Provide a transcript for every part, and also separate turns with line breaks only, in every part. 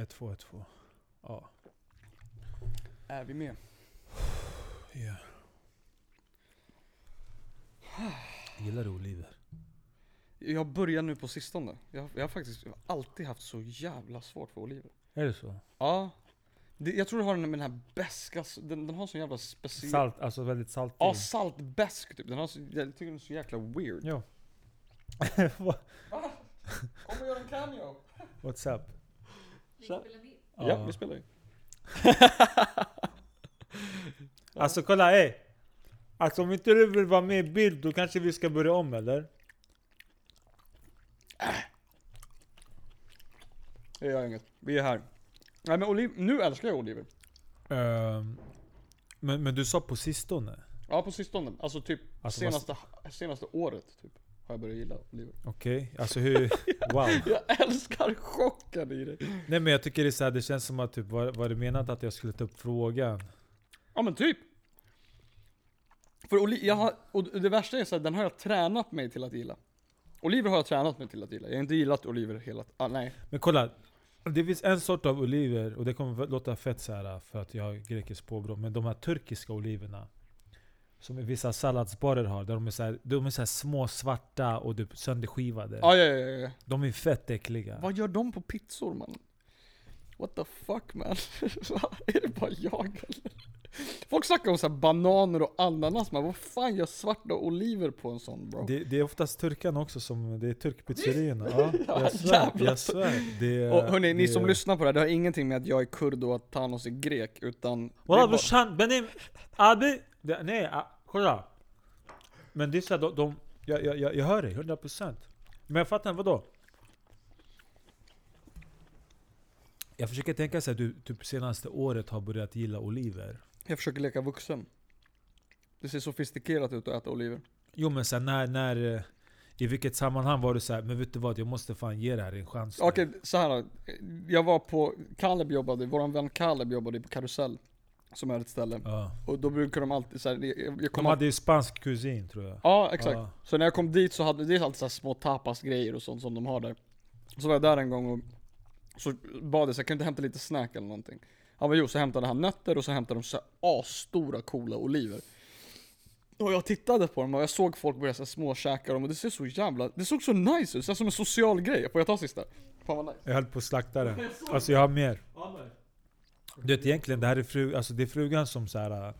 1, 2, 1, 2. Ja.
Är vi med?
ja. Gillar du oliver?
Jag börjar nu på sistone. Jag, jag har faktiskt alltid haft så jävla svårt för oliver.
Är det så?
Ja. Det, jag tror det har den med den här beska, den, den har sån jävla speciell...
Salt, alltså väldigt saltig.
Ja, saltbesk typ. Den har så, jag tycker den är så jäkla weird.
Ja.
Kom och gör en cameo!
What's up?
Så.
spelar med.
Ja, vi spelar ju.
Alltså kolla, ey! Alltså om inte du vill vara med i bild, då kanske vi ska börja om eller?
Det gör inget. Vi är här. Nej men oliv, nu älskar jag oliver.
Ehm, men, men du sa på sistone?
Ja på sistone. Alltså typ
Alltså,
senaste, senaste året typ. Har jag börjat gilla oliver.
Okej, alltså hur... Wow.
Jag älskar chocken i det.
Nej men jag tycker det är så här, det känns som att typ, var, var det menat att jag skulle ta upp frågan?
Ja men typ. För oli- jag har, och det värsta är så här, den har jag tränat mig till att gilla. Oliver har jag tränat mig till att gilla. Jag har inte gillat oliver hela... Ah, nej.
Men kolla, det finns en sort av oliver, och det kommer låta fett så här för att jag har grekiskt påbrå, men de här turkiska oliverna som vissa salladsbarer har, där de är, så här, de är så små svarta och typ sönderskivade.
Ah, ja, ja, ja.
De är fett äckliga.
Vad gör de på pizzor man? What the fuck man? är det bara jag eller? Folk snackar om så bananer och ananas, men vad fan gör svarta oliver på en sån bro?
Det, det är oftast turkarna också som, det är turkpizzerierna. Ja,
Ja,
jag svär, jag svär. Det, är-
och hörni, ni
det
som
är-
lyssnar på det här, det har ingenting med att jag är kurd och att Thanos är grek, utan...
Walla brorsan, benim, abi, det- nej, ah, kolla. Men det är såhär, de, de, jag, jag, jag, hör dig, 100% Men jag fattar, vadå? Jag försöker tänka att du typ senaste året har börjat gilla oliver
Jag försöker leka vuxen. Det ser sofistikerat ut att äta oliver.
Jo men sen när, när eh, I vilket sammanhang var du såhär, men vet du vad? Jag måste fan ge det här en chans nu."
Okej, så här. Jag var på, Kaleb jobbade, våran vän Kaleb jobbade på Karusell. Som är ett ställe.
ja.
Och då brukar de alltid såhär, jag, jag
De hade ju spansk kusin tror jag
Ja, exakt.
Ja.
Så när jag kom dit så hade, det är alltid så här små tapasgrejer och sånt som de har där. Så var jag där en gång och så bad jag så jag kan inte hämta lite snack eller någonting. Han bara jo, så hämtade han nötter och så hämtade de så här asstora coola oliver. Och jag tittade på dem och jag såg folk börja så småkäka dem och det ser så jävla, det såg så nice ut, så som en social grej. Får jag ta sista? Fan vad nice.
Jag höll på att slakta den Alltså jag har mer Du vet egentligen, det här är, fru, alltså, det är frugan som så här. äh,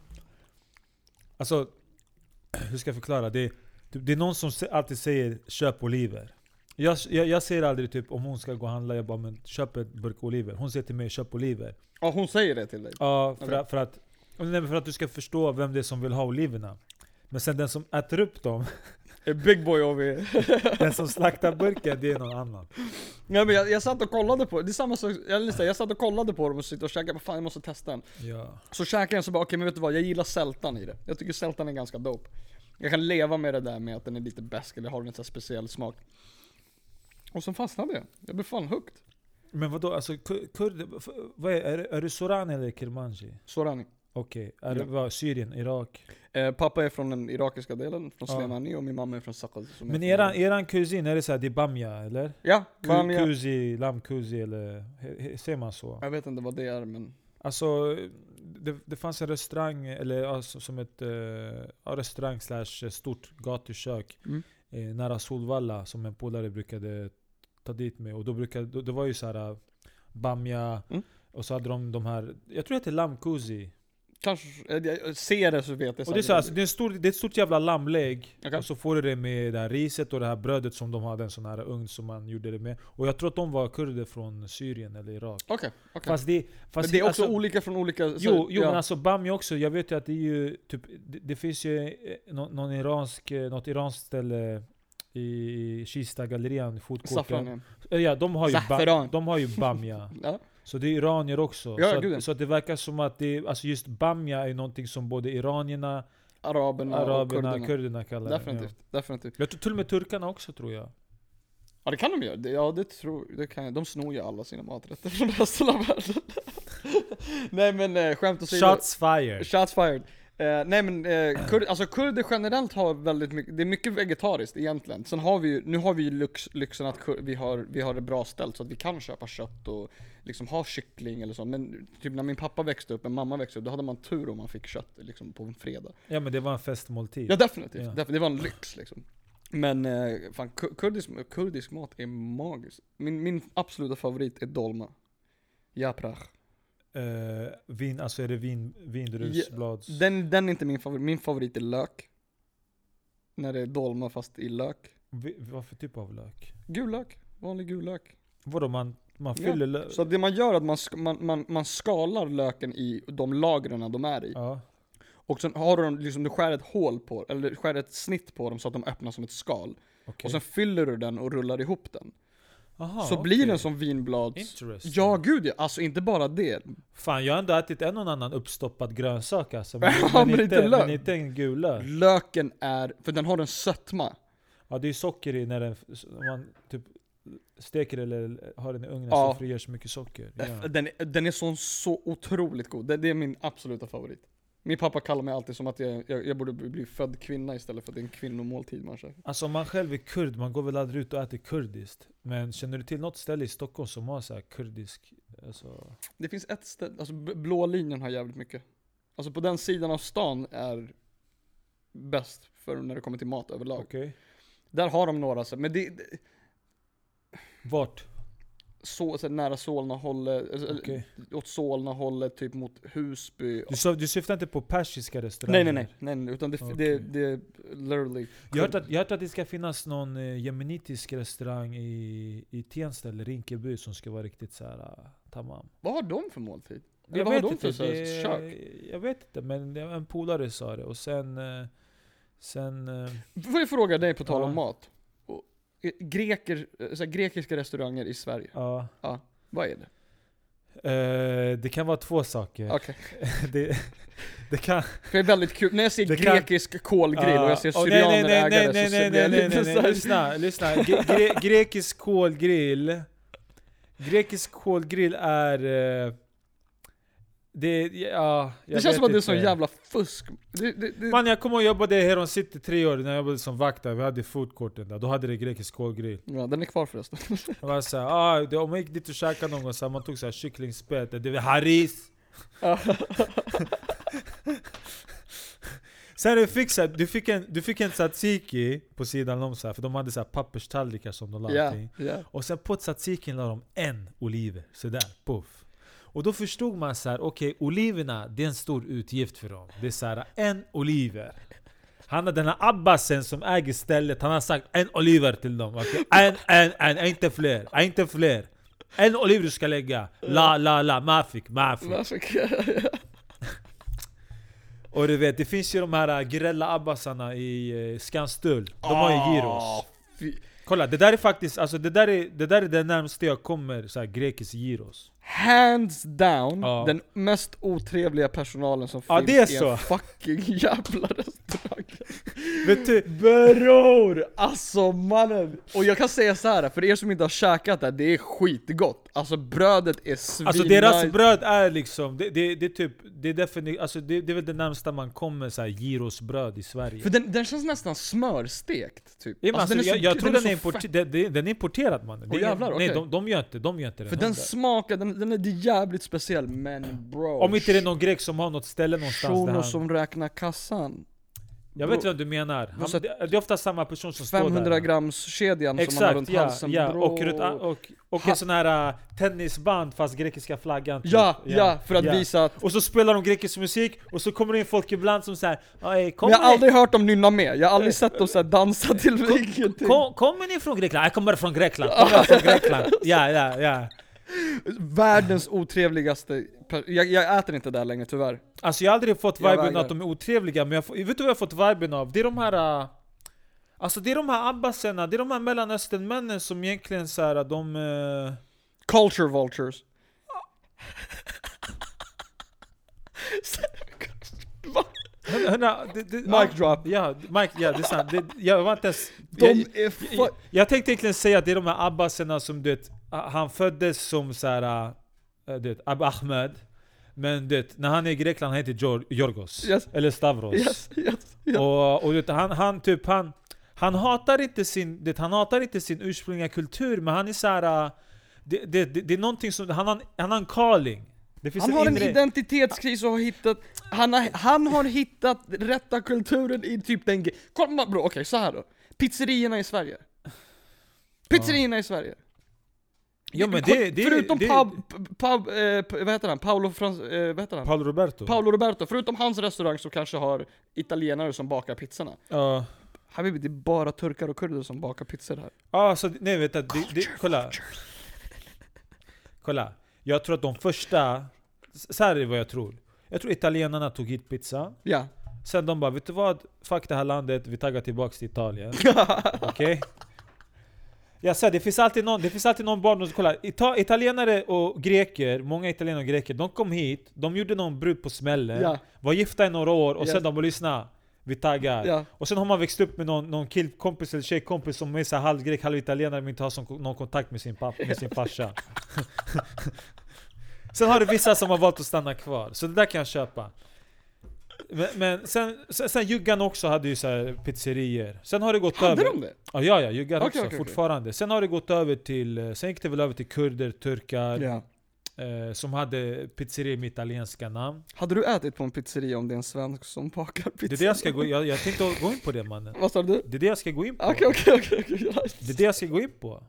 Alltså, hur ska jag förklara? Det, det, är någon som alltid säger 'köp oliver' jag, jag, jag säger aldrig typ om hon ska gå och handla, jag bara men 'köp ett burk oliver' Hon säger till mig 'köp oliver'
Ja hon säger det till dig.
Ja, för,
Okej.
att, för, att, nej, för att du ska förstå vem det är som vill ha oliverna Men sen den som äter upp dem,
big boy over
den som slaktar burken, det är någon annan
Nej men jag, jag satt och kollade på, det är samma sak, jag, jag, jag satt och kollade på dem och sitter och käkade, fan jag måste testa den.
Ja
Så käkade jag så bara, okej men vet du vad, jag gillar sältan i det. Jag tycker sältan är ganska dope. Jag kan leva med det där med att den är lite besk eller har en här speciell smak. Och sen fastnade jag. Jag blev fan hooked.
Men vadå, alltså kur- kurd, vad är, är, det- är du Soran eller Kirmanji?
Sorani.
Okej, det
Ja.
vad, Syrien, Irak?
Eh, pappa är från den irakiska delen, från
Ja.
Slemani och min mamma är från Sakaz.
Men eran, eran kusin, är det såhär, det är bamja eller?
Ja,
Ku,
Bamia.
kuzi, lammkuzi eller, säger man så?
Jag vet inte vad det är men...
Alltså, det, det fanns en restaurang, eller alltså, som ett ja, restaurang slash stort gatukök
Mm.
eh, nära Solvalla som en polare brukade ta dit med. Och då brukade, då, det var ju såhär bamja,
Mm.
och så hade de de här, jag tror det heter lammkuzi.
Kanske, eh, jag ser det så vet jag
Och det är, så, alltså, det, är stor, det är ett stort jävla lammlägg,
Okej.
och så får du det med det här riset och det här brödet som de hade en sån här ugn som man gjorde det med. Och jag tror att de var kurder från Syrien eller Irak.
Okej, okej.
Fast det,
Men
fast
det är också
alltså,
olika från olika... så-
Jo, jo
ja.
men alltså bamja också, jag vet ju att det är ju typ, det, det finns ju eh, nå- någon iransk, eh, något iranskt ställe i Kista-gallerian, fotkorten.
Saffran ja.
Eh, Ja, de har ju, ba, de har ju bamja.
ja.
Så det är iranier också.
Ja,
så, att, så att det verkar som att det, alltså just bamja är någonting som både iranierna,
Araberna, och
araberna,
kurderna.
kurderna kallar
Definitivt,
det.
definitivt.
Ja. Jag tror till och med turkarna också tror jag.
Ja det kan de göra, ja det tror det kan jag. De snor ju alla sina maträtter från resten av världen. Nej men eh, skämt åsido.
Shots fired!
Shots fired. Eh, nej men, eh, kur, alltså kurder generellt har väldigt mycket, det är mycket vegetariskt egentligen. Sen har vi ju, nu har vi ju lyx, lyxen att vi, har, vi har det bra ställt så att vi kan köpa kött och liksom ha kyckling eller så. Men typ när min pappa växte upp, och mamma växte upp, då hade man tur om man fick kött liksom på en fredag.
Ja men det var en festmåltid.
Ja definitivt,
Ja.
definitivt. det var en lyx liksom. Men eh, fan, ku- kurdisk, kurdisk mat är magisk. Min, min absoluta favorit är dolma. Japrach.
Eh, vin, alltså är det vin, vindrusblads...
Den, den är inte min favorit, min favorit är lök. När det är dolma fast i lök.
Vi, vad för typ av lök?
Gul lök, vanlig gul lök.
Vadå man, man
Ja,
fyller lök?
Så det man gör är att man, man, man, man skalar löken i de lagren de är i.
Ja.
Och sen har du dem, liksom, du skär ett hål på, eller skär ett snitt på dem så att de öppnar som ett skal.
okej.
Och sen fyller du den och rullar ihop den.
Aha,
så
okej.
blir den som vinblads... Ja gud ja, alltså inte bara det.
Fan jag har ändå ätit en och annan uppstoppad grönsak alltså.
Ja, men inte lök.
men inte en gul lök.
Löken är, för den har en sötma.
Ja det är socker i när den, man typ steker eller har den i ugnen
Ja.
så frigörs mycket socker. Ja.
Den, den är så, så otroligt god. Det, det är min absoluta favorit. Min pappa kallar mig alltid som att jag, jag, jag borde bli född kvinna istället för att det är en kvinnomåltid man käkar.
Alltså om man själv är kurd, man går väl aldrig ut och äter kurdiskt. Men känner du till något ställe i Stockholm som har så här kurdisk, alltså,
Det finns ett ställe, alltså blå linjen har jävligt mycket. Alltså på den sidan av stan är bäst för när det kommer till mat överlag.
okej?
Där har de några så, men det, det
Vart?
Så, så nära Solna-hållet, eller-
Okej.
åt Solna-hållet, typ mot Husby.
Du, sa- du syftar inte på persiska restauranger?
Nej nej nej, nej, utan det,
Okej.
det, det är literally
Jag har hört att, jag hört att det ska finnas någon eh, jemenitisk restaurang i, i Tensta eller Rinkeby som ska vara riktigt så här uh, tamam.
Vad har de för måltid? Eller
Jag
vad har
vet
de för
inte,
så
det-
kök?
Jag vet inte, men det en polare sa det. Och sen... eh, Sen... eh,
Får jag fråga dig på tal om
Ja.
mat? Greker, eh, så här, grekiska restauranger i Sverige,
Ja.
vad är det?
Eh, det kan vara två saker.
Okej.
det, det kan...
Det är väldigt kul, när jag ser
Det kan-
grekisk kolgrill och jag ser
Ja,
syrianer
nej, nej, nej,
så
nej,
blir
nej, nej,
lite
nej,
så
nej,
här-
lyssna, lyssna. Gre gre grekisk kolgrill. Grekisk kolgrill är... eh, det, ja, jag
Det känns
vet
som att det är sån jävla fusk. Det, det, det,
Man jag kommer ihåg jag jobbade i Heron City tre år när jag jobbade som vakt där, vi hade foodcourten där, då hade det grekisk kolgrill.
ja, den är kvar förresten.
Det var såhär, ah, det, om man gick dit och käkade någon gång så här, man tog såhär kycklingspett, det var haris. Sen du fick, så här, du, fick en, du fick en tzatziki på sidan om så här, för de hade så här papperstallrikar som de la
Ja,
allting.
ja.
Och sen på tzatzikin la de en oliver, sådär, puff. Och då förstod man så här, okej oliverna, det är en stor utgift för dem. Det är så här, en oliver. Han har den här abbasen som äger stället, han har sagt en oliver till dem. okej? En, en, en, inte fler, inte fler. En oliver du ska lägga. La, la, la, mafik, mafik. Och du vet, det finns ju de här äh, Girella Abbasarna i eh, Skanstull. De har ju gyros.
Ah, fy-
Kolla, det där är faktiskt, alltså det där är det, där är det närmaste jag kommer så här, grekisk gyros.
Hands down,
Ja.
den mest otrevliga personalen som
Ja,
finns
det är
i
så.
en fucking jävla restaurang.
Vet du?
Bror! Alltså mannen! Och jag kan säga så här för er som inte har käkat det, det är skitgott. Alltså brödet är svin
Alltså deras bröd är liksom, det, det, det är typ, det är definitivt, alltså det, det är väl det närmsta man kommer så här gyrosbröd i Sverige.
För den, den känns nästan smörstekt typ.
Ja, men alltså,
den är
jag,
så-
jag tror den är,
så
import,
fett.
den, den är importerad mannen.
Åh, jävlar,
ingen- Nej de, de gör inte, de gör inte den.
För den
hundra.
smakar, den, den är jävligt speciell men bro
Om inte det är någon grek som har något ställe någonstans där
Shuno
han,
som räknar kassan
Jag vet vad du menar. Han, det, det är ofta samma person som står
500
där.
grams kedjan som man har runt
ja,
halsen
ja.
bro.
Och, runt, och, och en sån här uh, tennisband fast grekiska flaggan typ.
Ja, ja, för att
ja.
visa att
Och så spelar de grekisk musik, och så kommer det in folk ibland som säger
jag har aldrig hört dem nynna med, jag har aldrig sett dem så här dansa till ingenting
kom, kommer ni från Grekland? Jag kommer från Grekland, kommer från Grekland Ja, ja, ja
Världens otrevligaste, jag, jag äter inte där längre tyvärr
Alltså jag har aldrig fått viben
vägrar.
att de är otrevliga, men jag, får- vet du vad jag har fått viben av? Det är de här... Uh, alltså det är de här abbaserna, det är de här mellanösternmännen som egentligen såhär, de... Uh,
Culture vultures?
hörna, det, det,
Mic drop.
Ja, mic, ja det är sant. Det, jag var inte ens...
De
jag,
är
jag, jag tänkte egentligen säga att det är de här abbaserna som du vet, han föddes som såhär, uh, du vet, Ab Ahmed Men det, när han är i Grekland, han heter Gior- Yorgos.
Yes.
Eller Stavros.
Yes, yes, yes.
Och, och vet, du, han, han typ, han, han hatar inte sin, det, han hatar inte sin ursprungliga kultur, men han är såhär... Det, det, det, det är någonting som, han har, han har en calling.
Han har en
inre-
identitetskris och har hittat, han har, han har hittat rätta kulturen i typ den Kolla bro, okej så här då. Pizzerierna i Sverige. Pizzerierna i Sverige.
Jo men det, det,
förutom
det,
Pab, Pab, eh, vad heter han? Paolo Frans, eh, vad heter han?
Paolo Roberto.
Paolo Roberto, förutom hans restaurang som kanske har italienare som bakar pizzorna.
Ja.
Habibi, det är bara turkar och kurder som bakar pizzor här.
Ja, så nej vet du, det, det, kolla. Kolla. Jag tror att de första, så här är vad jag tror. Jag tror italienarna tog hit pizza,
Ja.
sen de bara vet du vad? Fuck det här landet, vi taggar tillbaks till Italien. Okej? Jag sa det finns alltid någon, det finns alltid någon barn som kolla, Ita italienare och greker, många italienare och greker, de kom hit, de gjorde någon brud på smällen,
Ja.
var gifta i några år och
Yes.
sen de bara lyssna, vi taggar.
Ja.
Och sen har man växt upp med någon, någon killkompis eller tjejkompis som är halvgrek, halvitalienare men inte har som, någon kontakt med sin, pappa, med sin farsa. sen har du vissa som har valt att stanna kvar, så det där kan jag köpa. Men, men sen, sen, sen Juggan också hade ju så pizzerier. Sen har det gått
Hade
över...
de det?
Ja, ja, ja Juggan
Okej,
också,
okej.
fortfarande. Sen har det gått över till... eh, Sen gick det väl över till kurder, turkar,
Ja.
Eh, som hade pizzerier med italienska namn.
Hade du ätit på en pizzeria om det är en svensk som bakar pizza?
Det är det jag ska gå jag, jag tänkte gå in på det mannen.
Vad sa du?
Det är det jag ska gå in på.
Okej, okej, okej.
Det är det jag ska gå in på.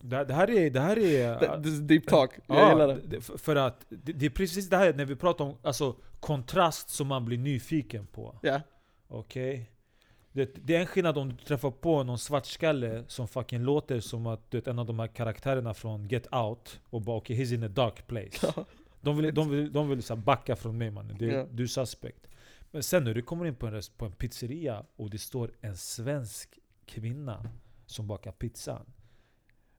Det, det här är... Det här är
det är Deep talk, jag
ja,
gillar det.
för- att det, det är precis det här när vi pratar om alltså, kontrast som man blir nyfiken på.
Ja.
Okej? Det, det är en skillnad om du träffar på någon svartskalle som fucking låter som att du vet, en av de här karaktärerna från Get Out och bara okej, he's in a dark place. De vill, de vill, de vill så backa från mig mannen, det,
Ja.
du är suspect. Men sen när du kommer in på en, på en pizzeria och det står en svensk kvinna som bakar pizzan.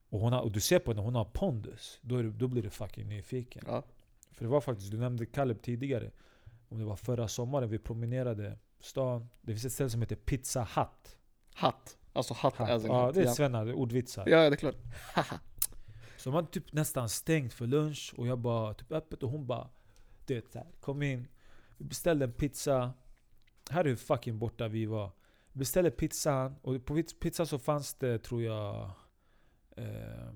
Och, hon har, och du ser på henne, hon har pondus. Då, är då blir du fucking nyfiken.
Ja.
För det var faktiskt, du nämnde Kaleb tidigare. Om det var förra sommaren, vi promenerade stan. Det finns ett ställe som heter Pizza Hut.
Hatt. Alltså hatt,
Hut.
as
Ja, det är svennar, ordvitsar.
ja, det är klart.
Så de hade typ nästan stängt för lunch och jag bara typ öppet och hon bara Du vet såhär, kom in Vi beställde en pizza Här är hur fucking borta vi var Vi beställde pizzan och på piz- pizzan så fanns det tror jag eh,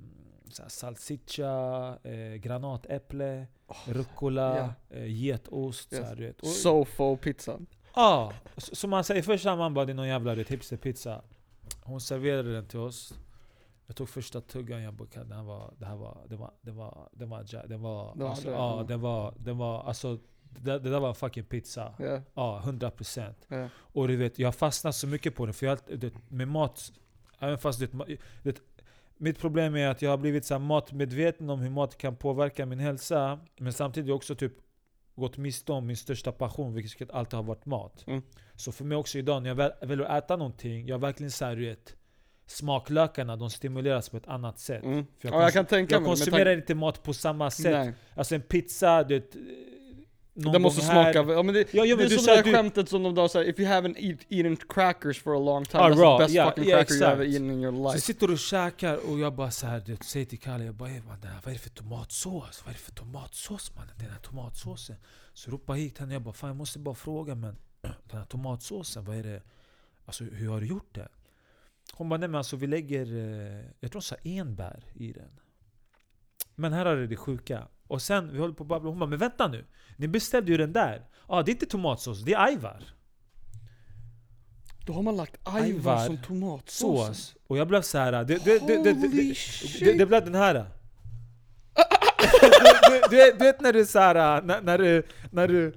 Salsiccia, eh, granatäpple, rucola,
ja.
eh, getost
Yes. Sofo-pizzan.
Ja, så så man säger först man bara det är någon jävla vet, hipsterpizza Hon serverade den till oss. Jag tog första tuggan, jag bara "Kan, det här var, det här var, det var, det var, det var, det var, alltså,
det,
ja,
ja.
det var, det var, alltså det, det där var en fucking pizza.
Ja,
Ja, 100%
ja.
Och du vet, jag har fastnat så mycket på det för jag, det, med mat Även fast det, det, mitt problem är att jag har blivit så matmedveten om hur mat kan påverka min hälsa Men samtidigt också typ gått miste om min största passion, vilket alltid har varit mat.
Mm.
Så för mig också idag, när jag väl, att äta någonting, jag har verkligen såhär du vet Smaklökarna, de stimuleras på ett annat sätt.
Mm.
För
Ja, jag kan tänka
jag
med
konsumerar inte mat på samma sätt.
Nej.
Alltså en pizza, du vet, någon
Det måste
här-
smaka, ja, men det,
Ja, ja,
det
men
är
du
som det
att
där
du-
skämtet som de då säger If you haven't eat, eaten crackers for a long time
Ah,
That's
raw.
the best
Ja,
fucking
ja,
cracker you
exakt.
ever eaten in your
Så
life
jag sitter och käkar och jag bara så här, du säger till Kalle, jag bara "Ey, man, det vad är det för tomatsås? Vad är det för tomatsås mannen? Den här tomatsåsen. Så ropar hit henne, jag bara fan jag måste bara fråga men den här tomatsåsen, vad är det? Alltså hur har du gjort det? Hon bara nej men alltså vi lägger, eh, jag tror hon sa enbär i den. Men här är det det sjuka. Och sen, vi håller på att babbla, hon bara men vänta nu. Ni beställde ju den där. Ja ah, det är inte tomatsås, det är ajvar.
Då har man lagt ajvar
Ajvar.
som tomatsås
Sås. Och jag blev så här. Det, det, det, det, det,
Holy
det,
shit.
det, det blev den här. du, du, du, vet när du så här, när, när du, när du,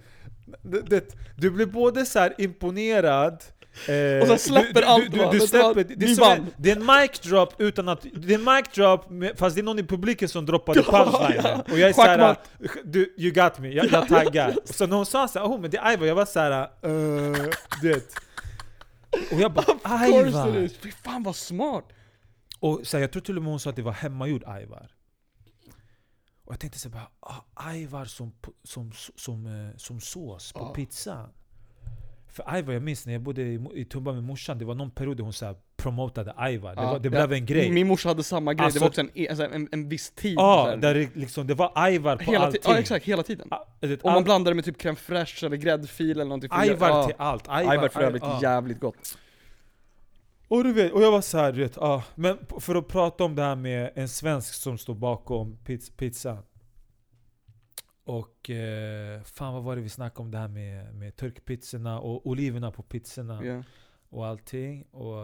du, du blir både så här imponerad eh,
Och sen släpper
du,
allt,
du, du,
du
släpper, det, är som det är en mic drop utan att, det är en mic drop fast det är någon i publiken som droppade
Ja,
punchlinen
ja.
Och jag är såhär, du, you got me, jag, jag taggar Så när hon sa såhär, oh men det är Ivar, jag var såhär, uh, du vet Och jag bara,
Of course
Ivar!
it is! Fy fan vad smart!
Och så här, jag tror till och med hon sa att det var hemmagjord ajvar. Och jag tänkte så här, bara, ah, ajvar som, som, som, som, eh, som sås på
Ja.
pizzan. För Aivar, jag minns när jag bodde i, i Tumba med morsan, det var någon period där hon så här promotade Aivar. Det,
Ja,
var, det blev en grej.
Min morsa hade samma grej, det
Alltså-
var också en, e- alltså en, en viss tid. så
Ja,
här.
där det, liksom, det var Aivar på
hela ti-
allting.
ja exakt, hela tiden.
Ah, det-
Om man blandade med typ crème fraîche eller gräddfil eller någonting.
Aivar
ja.
till allt.
Aivar för övrigt
ja.
jävligt gott.
Och du vet, och jag var såhär du vet, ja. Men för att prata om det här med en svensk som står bakom piz, pizzan. Och eh, fan vad var det vi snackade om det här med, med turkpizzorna och oliverna på pizzorna
Ja.
och allting. Och...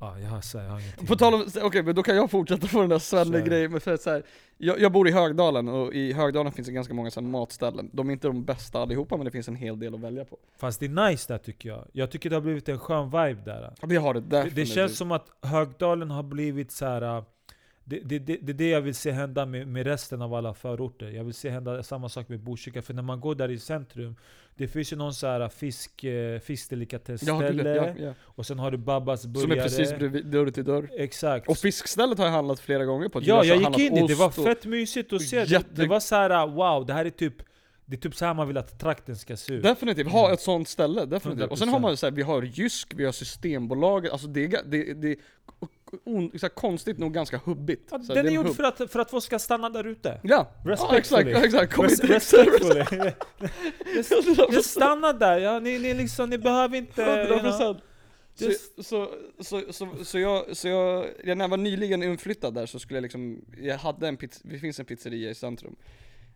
Ja, jag har, så här, jag har ingenting.
På tal om, okej men då kan jag fortsätta på den där. Svenne-grejen, men för att så här, jag, jag bor i Högdalen och i Högdalen finns det ganska många så matställen. De är inte de bästa allihopa men det finns en hel del att välja på.
Fast det är nice där tycker jag. Jag tycker det har blivit en skön vibe där.
Det har Det, definitivt.
det känns som att Högdalen har blivit så här. Det, det, det, det är det jag vill se hända med, med resten av alla förorter. Jag vill se hända samma sak med Botkyrka. För när man går där i centrum, det finns ju någon så här fisk, eh,
ja,
fiskdelikatessställe.
ja, ja.
Och sen har du Babbas burgare.
Som är precis bredvid, dörr till dörr.
Exakt.
Och fiskstället har jag handlat flera gånger på.
ja, jag gick in dit, det var fett mysigt att se. Det,
Jätte-
det var så här: wow, det här är typ det är typ så här man vill att trakten ska se ut.
Definitivt, ha ett sånt ställe, definitivt. Och sen har
100%.
man så här, vi har Jysk, vi har Systembolaget, alltså det det, det on, så här, konstigt nog ganska hubbigt.
Ja,
Så
den är gjord
hubb.
för att, för att folk ska stanna där ute.
Ja, ja exakt. Kom
Res- respectfully. Just stanna där, ja, ni, ni, liksom, ni behöver inte... you know.
100% så, så, så, så, så, jag, så jag, jag, när jag var nyligen inflyttad där så skulle jag liksom, jag hade en pizza, det finns en pizzeria i centrum.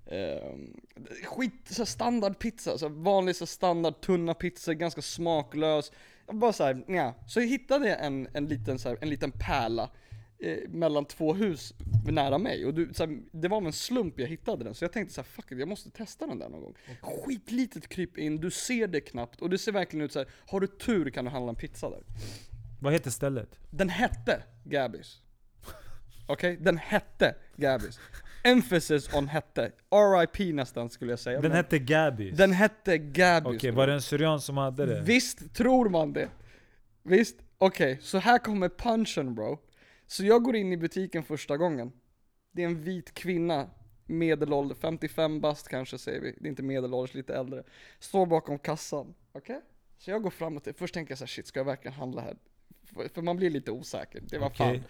Ehm, skit, så här standard pizza, så vanlig så standard tunna pizza, ganska smaklös. Jag bara så här, nja. Så jag hittade en, en, liten, så här, en liten pärla eh, mellan två hus nära mig. Och du, så här, det var av en slump jag hittade den, så jag tänkte så här, fuck it, jag måste testa den där någon gång. Skitlitet kryp in, du ser det knappt, och det ser verkligen ut så här. har du tur kan du handla en pizza där.
Vad heter stället?
Den hette Gabbys. Okej? Den hette Gabbys. Emphasis on hette. RIP nästan skulle jag säga.
Den
men
hette Gabby.
den hette Gabbys.
Okej, var det en syrian som hade det?
Visst tror man det. Visst? Okej, så här kommer punchen bro. Så jag går in i butiken första gången. Det är en vit kvinna, medelålder, 55 bast kanske säger vi. Det är inte medelålders, lite äldre. Står bakom kassan. Okej? Så jag går fram till, först tänker jag så här, shit ska jag verkligen handla här? För, för man blir lite osäker, det var
Okej.
fan.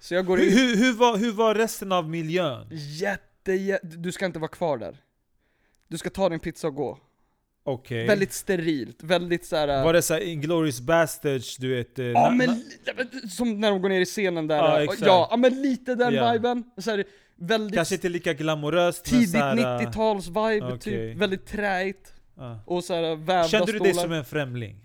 Så jag går
Hur,
in,
hur, hur, var, hur var resten av miljön?
jätte, jätte, du ska inte vara kvar där. Du ska ta din pizza och gå.
Okej.
Väldigt sterilt, väldigt såhär...
Var det såhär Inglourious Bastards, du vet? eh,
Ja men, som när de går ner i scenen där,
Ja,
ja, ja, men lite den
Ja.
viben. Så här, väldigt
Kanske inte lika glamoröst
tidigt
så här, eh,
90-tals-vibe,
okej.
typ, väldigt träigt.
ja.
Och så här, vävda
Kände du dig som en främling?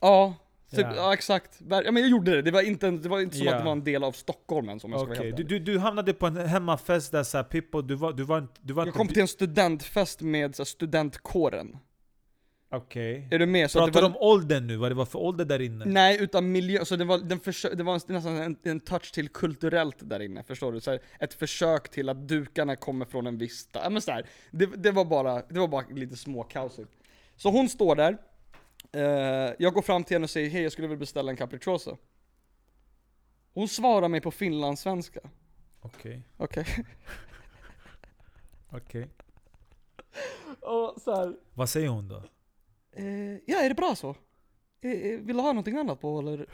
Ja, typ,
Ja.
ja. exakt. Ja men jag gjorde det, det var inte, det var inte som
Ja.
att det var en del av Stockholm ens om jag ska vara helt
du, du, du hamnade på en hemmafest där såhär Pippo, du var, du var, inte- du var
Jag
inte...
kom till en studentfest med så här, studentkåren.
Okej.
Är du med? Så
Pratar
var,
du om åldern nu? Vad det var för ålder där inne?
Nej, utan miljö, så det var, den försö- det var en, nästan en, en touch till kulturellt där inne, förstår du? Så här, ett försök till att dukarna kommer från en viss ja men så här, det, det var bara, det var bara lite småkaosigt. Så hon står där, eh, jag går fram till henne och säger hej jag skulle vilja beställa en capricciosa. Hon svarar mig på finlandssvenska.
Okej,
Okej?
okej.
och så här,
Vad säger hon då?
Eh, ja, är det bra så? Eh, eh, vill du ha någonting annat på eller?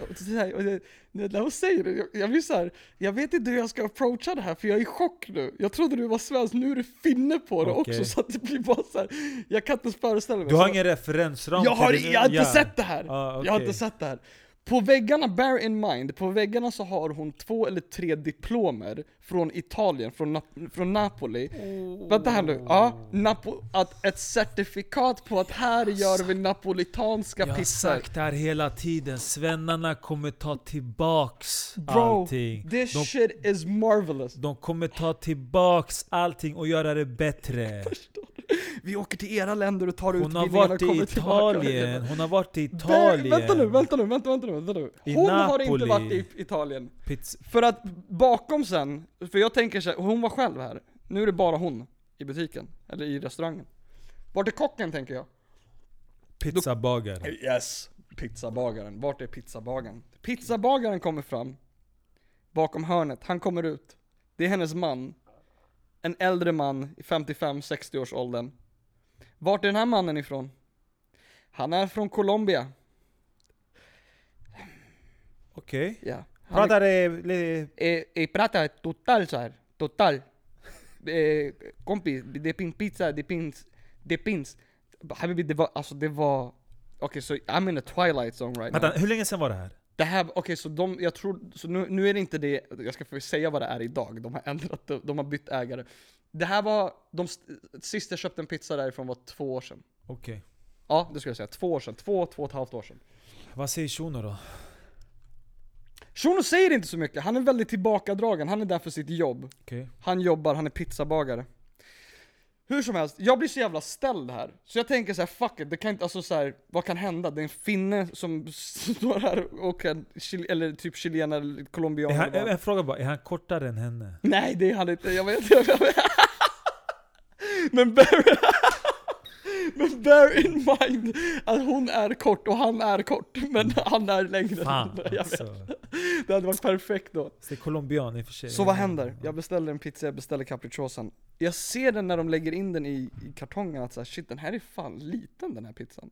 När hon säger det, jag, jag blir så här, jag vet inte hur jag ska approacha det här för jag är i chock nu. Jag trodde du var svensk, nu är du finne på det
Okej.
också så att det blir bara så här. jag kan inte ens föreställa mig.
Du har
Så-
ingen referensram
jag har, jag har inte sett det här!
Ah,
Jag har inte sett det här. På väggarna, bear in mind, på väggarna så har hon två eller tre diplomer från Italien, från, Nap- från Napoli. Vänta här nu, ja, Napo- att ett certifikat på att här gör vi napolitanska
Jag har
pizzor.
sagt det här hela tiden, svennarna kommer ta tillbaks
Bro,
allting.
this
De,
shit is marvelous.
de kommer ta tillbaks allting och göra det bättre.
Vi åker till era länder och tar ut
Hon varit
och kommer
i
tillbaka.
Italien, hon har varit i
Vä-
Italien.
Vänta nu, vänta nu, vänta, vänta nu, vänta nu. Hon har inte varit i Italien.
Pizza.
För att bakom sen, för jag tänker så här, hon var själv här. Nu är det bara hon i butiken, eller i restaurangen. Vart är kocken tänker jag?
Pizzabagare.
Yes, pizzabagaren. Vart är pizzabagaren? Pizzabagaren kommer fram, bakom hörnet, han kommer ut. Det är hennes man. En äldre man i 55-60 års åldern. Vart är den här mannen ifrån? Han är från Colombia.
Okej.
Ja.
Det lite...
Eh, eh, prata total så här. Total. Eh, kompis, det finns pizza, det finns, det finns. Habibi, det var, alltså det var, okej så I'm in a twilight zone right
Vänta,
now.
hur länge sedan var det här?
Det här, okej så de, jag tror, så nu, nu är det inte det, jag ska få säga vad det är idag, de har ändrat, de, de har bytt ägare. Det här var, de, sist jag köpte en pizza därifrån var två år sedan.
Okej.
Ja, det skulle jag säga. Två år sedan. Två, två och ett halvt år sedan.
Vad säger Shuno då?
Shuno säger inte så mycket, han är väldigt tillbakadragen, han är där för sitt jobb.
Okej.
Han jobbar, han är pizzabagare. Hur som helst, jag blir så jävla ställd här. Så jag tänker så här: fuck it, det kan inte, alltså så här, vad kan hända? Det är en finne som står här och chil- eller typ chilenare, eller colombian.
Han,
eller vad.
en fråga bara, är han kortare än henne?
Nej det är han inte, jag vet, jag vet. Men bear, men bear in mind att hon är kort och han är kort, men han är längre.
Fan alltså.
Det hade varit perfekt då.
Det är colombian i och för sig.
Så vad händer? Jag beställer en pizza, jag beställer capricciosan. Jag ser den när de lägger in den i, i kartongen att så här, shit den här är fan liten den här pizzan.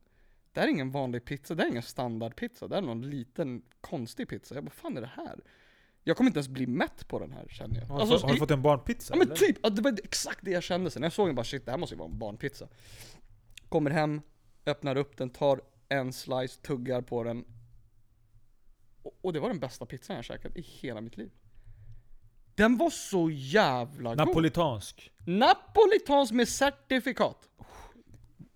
Det här är ingen vanlig pizza, det här är ingen standardpizza, det här är någon liten konstig pizza. Jag bara, fan är det här? Jag kommer inte ens bli mätt på den här känner jag.
Har,
Alltså,
har du fått en barnpizza
Ja men
eller?
typ, det var exakt det jag kände sen. När jag såg den bara shit, det här måste ju vara en barnpizza. Kommer hem, öppnar upp den, tar en slice, tuggar på den. Och, och det var den bästa pizzan jag käkat i hela mitt liv. Den var så jävla god.
Napolitansk.
Napolitans med certifikat.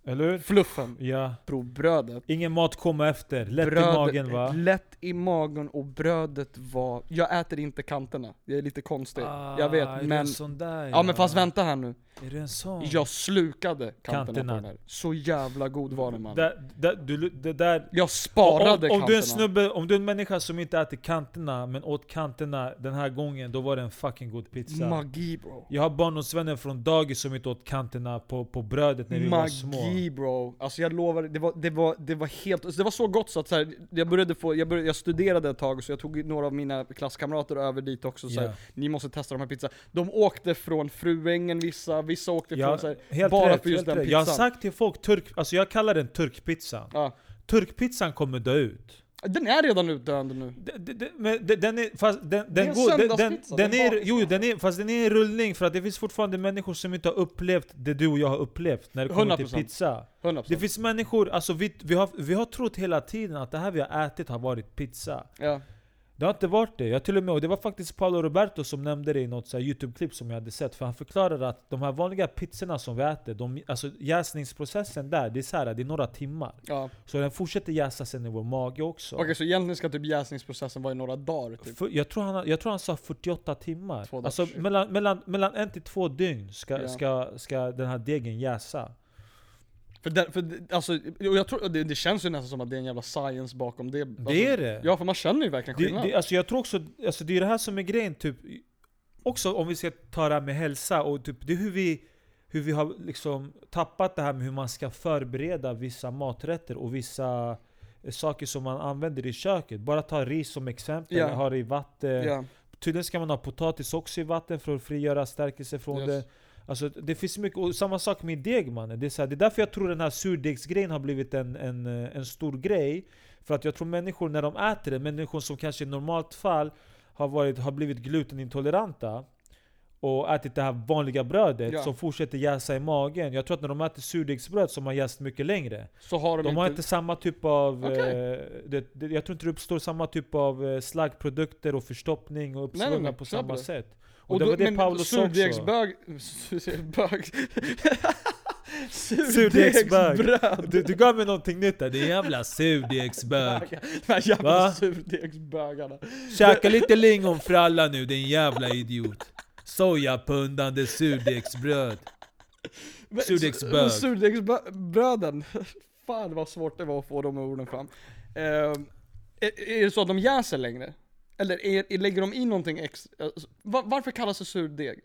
Eller hur?
Fluffen.
Ja.
Bro, brödet.
Ingen mat komma efter. Lätt
brödet,
i magen va?
Lätt i magen och brödet var, jag äter inte kanterna. Det är lite konstigt. jag
Ah,
vet,
är du
men
där,
Ja men fast vänta här nu.
Är du en sån?
Jag slukade kanterna,
Kanterna.
på den här. Så jävla god var den man.
Där, där, du, det där...
Jag sparade
om, om,
kanterna.
du är en snubbe, om du är en människa som inte äter kanterna, men åt kanterna den här gången, då var det en fucking god pizza.
Magi bro.
jag har barndomsvänner från dagis som inte åt kanterna på, på brödet när vi var små.
Magi bro. Alltså jag lovar, det var, det var, det var helt, alltså det var så gott så att så här, jag började få, jag, började, jag studerade ett tag så jag tog några av mina klasskamrater över dit också så här, ni måste testa de här pizzorna. De åkte från Fruängen vissa, vissa åkte
Ja,
från här, bara
rätt,
för just den
rätt. Jag har
pizzan.
sagt till folk, turk, alltså jag kallar den turkpizza.
Ja.
Turkpizzan kommer dö ut.
Den är redan utdöende nu.
Men den är, fast den,
är
den
en
går, den, den,
söndagspizza,
den
det är
är,
bara-
jo den är, fast den är i rullning för att det finns fortfarande människor som inte har upplevt det du och jag har upplevt när det kommer till
100%.
pizza.
100%.
Det finns människor, alltså vi, vi, har, vi har trott hela tiden att det här vi har ätit har varit pizza.
Ja.
Det har inte varit det. Jag till och med, och det var faktiskt Paolo Roberto som nämnde det i något YouTube-klipp som jag hade sett. För han förklarade att de här vanliga pizzorna som vi äter, de, alltså jäsningsprocessen där, det är, så här, det är några timmar.
ja.
Så den fortsätter jäsa sen i vår mage också.
Okej så egentligen ska typ jäsningsprocessen vara i några dagar typ.
För, jag, tror han, jag tror han sa 48 timmar.
Två dagar,
Alltså mellan, mellan, mellan en till två dygn ska,
Ja.
ska, ska den här degen jäsa.
För, den, för det- alltså, och jag tror, det, det känns ju nästan som att det är en jävla science bakom det. Alltså,
Det är det.
Ja för man känner ju verkligen
Det,
skillnad.
det, alltså jag tror också, alltså det är det här som är grejen typ Också om vi ska ta det här med hälsa och typ, det är hur vi Hur vi har liksom tappat det här med hur man ska förbereda vissa maträtter och vissa eh, Saker som man använder i köket. Bara ta ris som exempel,
Ja.
ha det i vatten
ja.
Tydligen ska man ha potatis också i vatten för att frigöra stärkelse från
Yes.
det Alltså det finns mycket, och samma sak med deg mannen. Det är, så här, det är därför jag tror den här surdegsgrejen har blivit en, en, eh, en stor grej. För att jag tror människor när de äter det, människor som kanske i normalt fall har, varit, har blivit glutenintoleranta och ätit det här vanliga brödet
Ja.
som fortsätter jäsa i magen. Jag tror att när de äter surdegsbröd som har jäst mycket längre,
Så har de,
de
inte...
har inte samma typ av...
Okej.
Eh, det, det, jag tror inte det uppstår samma typ av eh, slaggprodukter och förstoppning och uppsvunga på samma
det.
sätt. Och,
och
det
då,
var det
men
också.
surdegsbög... Bög... Surdegsbröd.
Du, du gav mig någonting nytt där, det är jävla surdegsbög.
De här jävla surdegsbögarna.
Käka lite lingonfralla nu din jävla idiot. Sojapundande surdegsbröd. Surdegsbög.
Surdegsbröden. Fan vad svårt det var att få de orden fram. Eh, är, är det så att de jäser längre? Eller är, lägger de i någonting extra? Alltså, var, varför kallas det surdeg?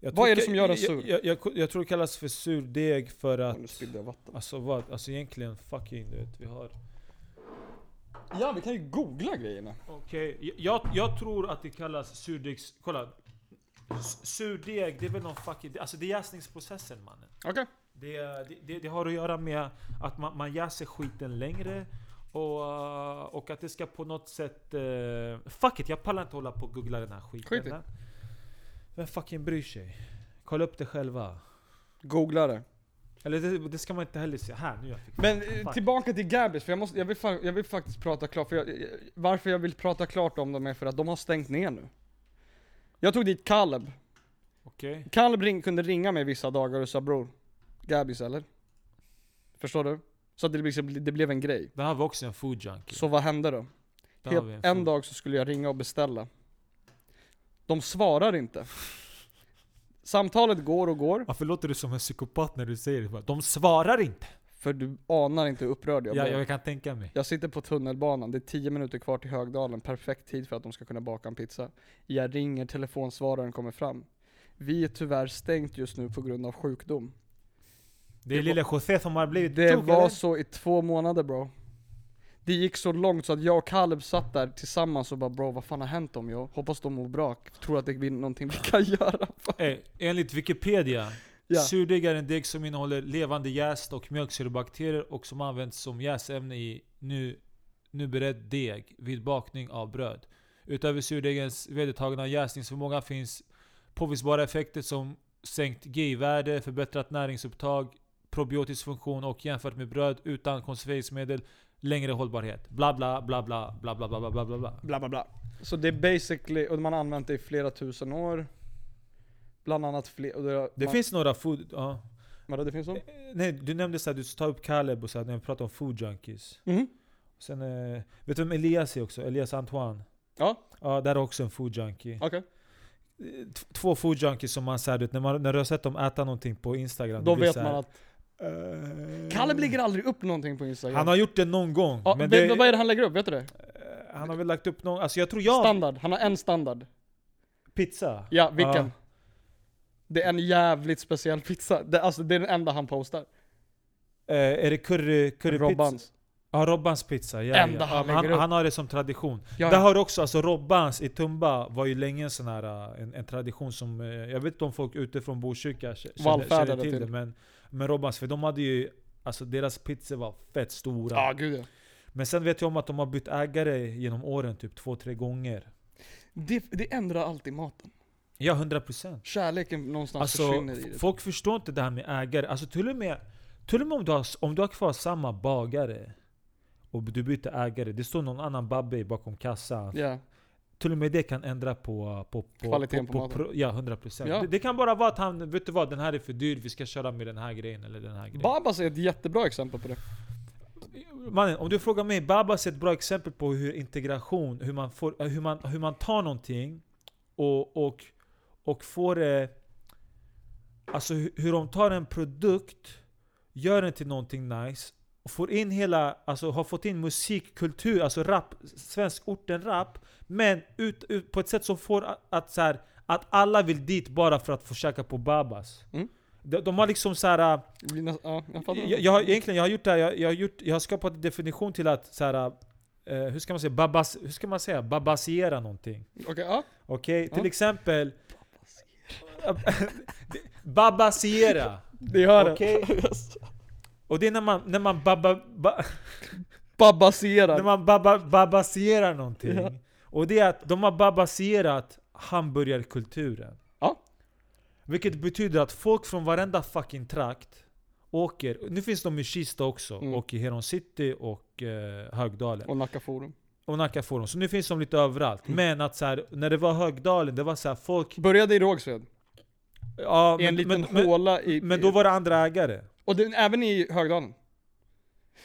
Jag
Vad är det som gör den
jag-
sur?
Jag, jag, jag tror det kallas för surdeg för
Nu
att...
spillde jag vatten.
Alltså vad? Alltså egentligen fucking du vet, vi har...
Ja, vi kan ju googla grejerna.
Okej, jag, jag tror att det kallas surdegs... Kolla. Surdeg, det är väl någon fucking... Alltså det är jäsningsprocessen mannen.
Okej.
Det, det, det, det har att göra med att man, man jäser skiten längre. Och, uh, och att det ska på något sätt... Uh, fuck it, jag pallar inte hålla på och googla den här skiten.
Skit.
Vem fucking bryr sig? Kolla upp det själva.
Googla det.
Eller det, det ska man inte heller säga. Här, nu jag fick
Men eh,
Fuck.
tillbaka till Gabbis, för jag, måste, jag, vill, jag vill faktiskt prata klart, för jag, varför jag vill prata klart om dem är för att de har stängt ner nu. Jag tog dit Caleb.
Okej.
Caleb ring, kunde ringa mig vissa dagar och sa bror, Gabbis eller? Förstår du? Så att det, liksom, det blev en grej.
Det här var också en food junkie.
Så vad hände då?
Där
Helt, en
food-
dag så skulle jag ringa och beställa. De svarar inte. Samtalet går och går,
Varför låter du som en psykopat när du säger det? De svarar inte!
för du anar inte hur upprörd jag
Ja,
blev.
jag kan tänka mig.
Jag sitter på tunnelbanan, det är 10 minuter kvar till Högdalen, perfekt tid för att de ska kunna baka en pizza. Jag ringer, telefonsvararen kommer fram. Vi är tyvärr stängt just nu på grund av sjukdom.
Det är
Det
lilla José som har blivit
Det
tog,
var
eller?
så i två månader bro. Det gick så långt så att jag och Caleb satt där tillsammans och bara bro vad fan har hänt dem jag? Hoppas de mår bra, tror att det blir någonting vi kan göra.
Eh, enligt Wikipedia,
Ja.
surdeg är en deg som innehåller levande jäst och mjölksyrabakterier och som används som jäsämne i nu, nu beredd deg vid bakning av bröd. Utöver surdegens vedertagna jäsningsförmåga finns påvisbara effekter som sänkt GI-värde, förbättrat näringsupptag, probiotisk funktion och jämfört med bröd utan konserveringsmedel längre hållbarhet. Bla bla bla bla bla bla bla bla bla bla bla.
Bla bla bla. Så det är basically, och man har använt det i flera tusen år. Bland annat fler, det,
Det
man,
finns några food... Ja.
Vadå det finns så?
Eh, Nej, du nämnde såhär, du tar upp Caleb och så här, när vi pratar om food junkies.
Mhm.
Sen, eh, vet du vem Elias är också? Elias Antoine.
Ja,
Ja, där är också en food junkie. Eh, t- Två food junkies som man vet, när, man, när du har sett dem äta någonting på Instagram.
Då vet
så
man att
eh,
Caleb lägger aldrig upp någonting på Instagram.
Han har gjort det någon gång.
ja,
men det,
vad är det han lägger upp? Vet du det?
eh, han har väl lagt upp någon, alltså jag tror jag...
Standard, han har en standard.
Pizza.
Ja, vilken?
Ja.
Det är en jävligt speciell pizza. Det, alltså det är den enda han postar.
Eh, är det curry, currypizza?
Robbans.
Ja, Robbans pizza. Ja,
Enda
ja.
han
Ja, han, han har det som tradition.
Ja,
Där har du också, alltså Robbans i Tumba var ju länge en sån här, äh, en, en tradition som, eh, jag vet inte om folk utifrån Botkyrka känner, känner till
till.
det, men, men Robbans, för de hade ju, alltså deras pizzor var fett stora.
Ja, gud ja.
Men sen vet jag om att de har bytt ägare genom åren, typ två, tre gånger.
Det, det ändrar alltid maten.
Ja, 100%.
Kärleken någonstans
Alltså,
försvinner i det.
folk förstår inte det här med ägare. Alltså till och med, till och med om, du har, om du har kvar samma bagare och du byter ägare, det står någon annan babbe bakom kassan.
Ja.
Till och med det kan ändra på, på, på
Kvaliteten på maten.
pro- Ja, 100%.
Ja.
Det, det kan bara vara att han, vet du vad, den här är för dyr, vi ska köra med den här grejen eller den här grejen.
Babas är ett jättebra exempel på det.
Mannen, om du frågar mig, Babas är ett bra exempel på hur integration, hur man, får, hur man, hur man tar någonting och, och, och får det... Alltså hur, hur de tar en produkt, gör den till någonting nice, och får in hela, alltså har fått in musik, kultur, alltså rap, svensk orten-rap, men ut, ut på ett sätt som får att, att, så här, att alla vill dit bara för att få käka på Babas.
Mm.
De, de har liksom så här.
Ja, jag.
Jag, jag, har, egentligen, jag har gjort det här, jag, jag, har, gjort, jag har skapat en definition till att så här, eh, hur ska man säga, babas, hur ska man säga, babasiera någonting.
Okej, ja.
Okej, till
Ja.
exempel... babasiera.
Det hör det.
Och det är när man, när man baba, ba, när
Babaserar.
man baba, babasierar någonting.
Ja.
Och det är att de har babasierat hamburgarkulturen.
Ja.
Vilket betyder att folk från varenda fucking trakt åker, nu finns de i Kista också,
Mm.
och i Heron City och eh, Högdalen.
Och Nacka Forum.
Och Nacka Forum. Så nu finns de lite överallt.
Mm.
Men att så här, när det var Högdalen, det var så här folk...
Började i Rågsved.
Ja,
I en liten
men,
håla i...
men då var det andra ägare.
Och det, även i Högdalen.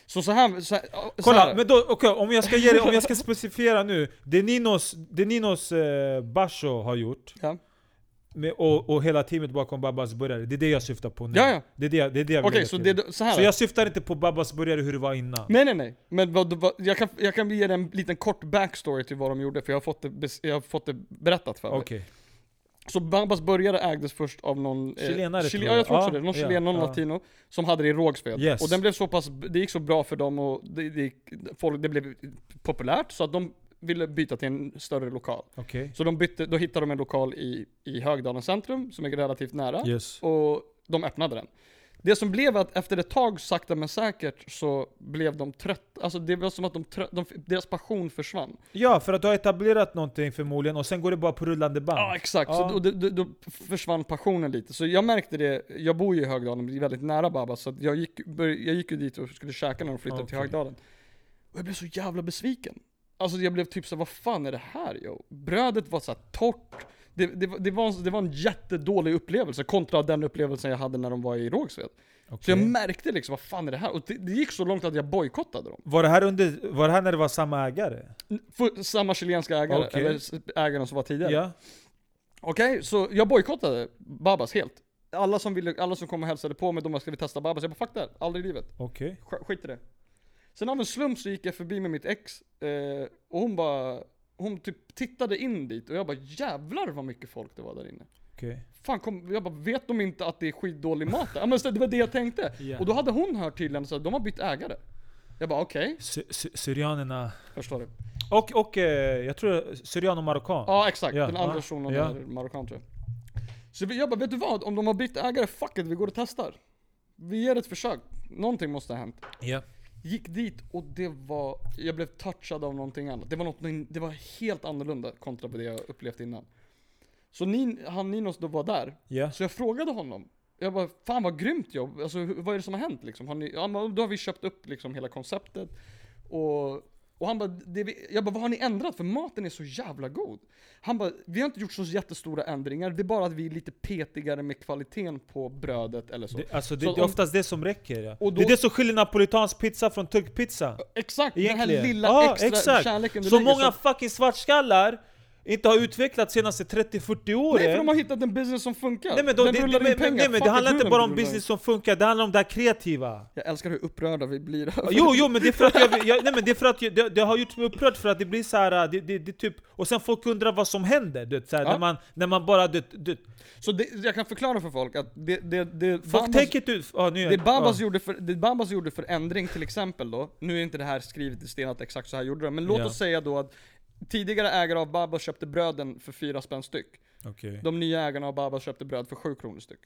Så så här, så här, så
Kolla,
här.
men då, okej, om jag ska ge om jag ska specificera nu. Det Ninos, det Ninos eh, Basho har gjort,
Ja.
med, och, och hela teamet bakom Babas burgare, det är det jag syftar på nu.
Ja, ja.
Det är det, det, är det jag vill lägga
så det, så.
Så jag syftar inte på Babas burgare hur det var innan.
Nej nej nej, men vad, vad, jag, kan, jag kan ge dig en liten kort backstory till vad de gjorde, för jag har fått det, jag har fått det berättat för mig. Så Babas burgare ägdes först av någon...
Chilenare,
Chile-
tror
Ja
jag.
jag tror också det, någon chilen, någon
ja.
latino, som hade det i Rågsved.
Yes.
Och den blev så pass, det gick så bra för dem och det, det, folk, det blev populärt så att de ville byta till en större lokal.
Okej.
Så de bytte, då hittade de en lokal i, i Högdalen centrum, som är relativt nära.
Yes.
Och de öppnade den. Det som blev att efter ett tag, sakta men säkert, så blev de trötta. Alltså det var som att de, trö- de deras passion försvann.
Ja, för att du har etablerat någonting förmodligen och sen går det bara på rullande band.
Ja exakt,
Ja.
Så då, då, då försvann passionen lite. Så jag märkte det, jag bor ju i Högdalen, väldigt nära Babas, så jag, gick, bör, jag gick ju dit och skulle käka när de flyttade till
Okej.
Högdalen. Och jag blev så jävla besviken. Alltså jag blev typ så vad fan är det här yo? Brödet var så torrt. Det, det, var- det, var, det var en jättedålig upplevelse kontra den upplevelsen jag hade när de var i Rågsved. Så
Okej.
jag märkte liksom, vad fan är det här? Och det, det gick så långt att jag bojkottade dem.
Var det, här under, var det här när det var samma ägare?
För samma chilenska ägare,
Okej.
eller ägaren som var tidigare.
Ja.
Okej, så jag bojkottade Babas helt. Alla som, ville, alla som kom och hälsade på mig, de bara ska vi testa Babas? Jag bara fuck det, aldrig i livet.
Okej.
Sk- Skit i det. Sen av en slump så gick jag förbi med mitt ex, eh, och hon bara, hon typ tittade in dit och jag bara jävlar vad mycket folk det var där inne.
Okej.
Fan kom, jag bara vet de inte att det är skitdålig mat där? Ja men så det var det jag tänkte.
Ja.
Och då hade hon hört tydligen så att de har bytt ägare. Jag bara okej,
Sy- sy- Syrianerna.
förstår du.
Och, och eh, jag tror syrian och marockan.
Ja exakt,
Ja,
den andra shunon
ja.
är marockan tror jag. Så jag bara, vet du vad? Om de har bytt ägare, fuck it, vi går och testar. Vi ger ett försök. Någonting måste ha hänt.
Ja.
Gick dit och det var, jag blev touchad av någonting annat. Det var, något, det var helt annorlunda kontra på det jag upplevt innan. Så Nin, han Ninos då var där,
Ja.
så jag frågade honom. Jag bara, fan vad grymt jobb. Alltså vad är det som har hänt liksom? Har ni, ja, då har vi köpt upp liksom hela konceptet. Och, och han bara, vi, jag bara, vad har ni ändrat? För maten är så jävla god. Han bara, vi har inte gjort så jättestora ändringar. Det är bara att vi är lite petigare med kvaliteten på brödet eller så.
Det, alltså det,
Så
det är
om-
oftast det som räcker. Ja.
Då-
det är det som skiljer napolitansk pizza från turkpizza.
Exakt, den
Egentligen.
här lilla
Ja,
extra
exakt.
kärleken du
Så
lägger
många fucking svartskallar inte har utvecklat senaste 30-40 åren.
Nej för de har hittat en business som funkar.
Nej men, då,
den
det,
rullar
det,
in pengar.
nej, men det handlar inte bara om business som funkar, det handlar om det här kreativa.
Jag älskar hur upprörda vi blir.
Jo, jo men det är för att jag, jag, nej, men det, är för att jag, det, det har gjort mig upprörd för att det blir så här, det, det, det typ, och sen folk undrar vad som händer, du vet, så här,
Ja.
när, man, när man bara... Du, du,
Så det, jag kan förklara för folk att det, det, det
folk
Bambas-
tänker ut... Ah, nu,
Det Babas,
ah.
gjorde för, det Babas gjorde för ändring till exempel då, nu är inte det här skrivet i sten att exakt så här gjorde de, men låt
Ja.
oss säga då att tidigare ägare av Babas köpte bröden för fyra spänn styck.
Okej.
De nya ägarna av Babas köpte bröd för sju kronor styck.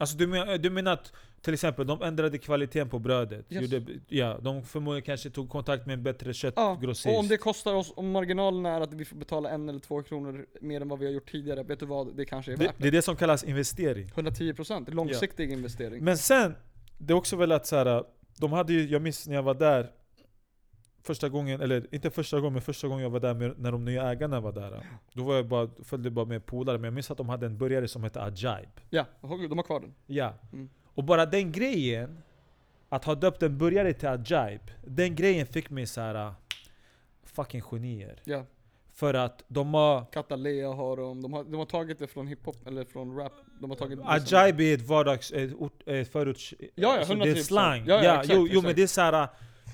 Alltså du, men, du menar att till exempel de ändrade kvaliteten på brödet?
Yes.
Gjorde, ja, de förmodligen kanske tog kontakt med en bättre
Ja,
köttgrossist?
och om det kostar oss, om marginalen är att vi får betala en eller två kronor mer än vad vi har gjort tidigare, vet du vad? Det kanske är
det,
värt
det är det som kallas investering.
110% långsiktig investering.
Men sen, det är också väl att så här, de hade ju, jag minns när jag var där Första gången, eller inte första gången men första gången jag var där med, när de nya ägarna var där Då var jag bara, följde bara med polare, men jag minns att de hade en burgare som hette Ajaib
Ja, de har kvar den.
Ja,
Mm.
och bara den grejen Att ha döpt en burgare till Ajaib Den grejen fick mig så här Fucking genier
Ja.
För att de har
Catalea har de, de har, de har tagit det från hiphop, eller från rap. De har tagit
Ajaib är ett vardags, ett, ett förorts...
ja,
alltså det är
110%.
slang.
Ja,
Ja,
ja, exakt,
jo, jo men
exakt.
det är såhär,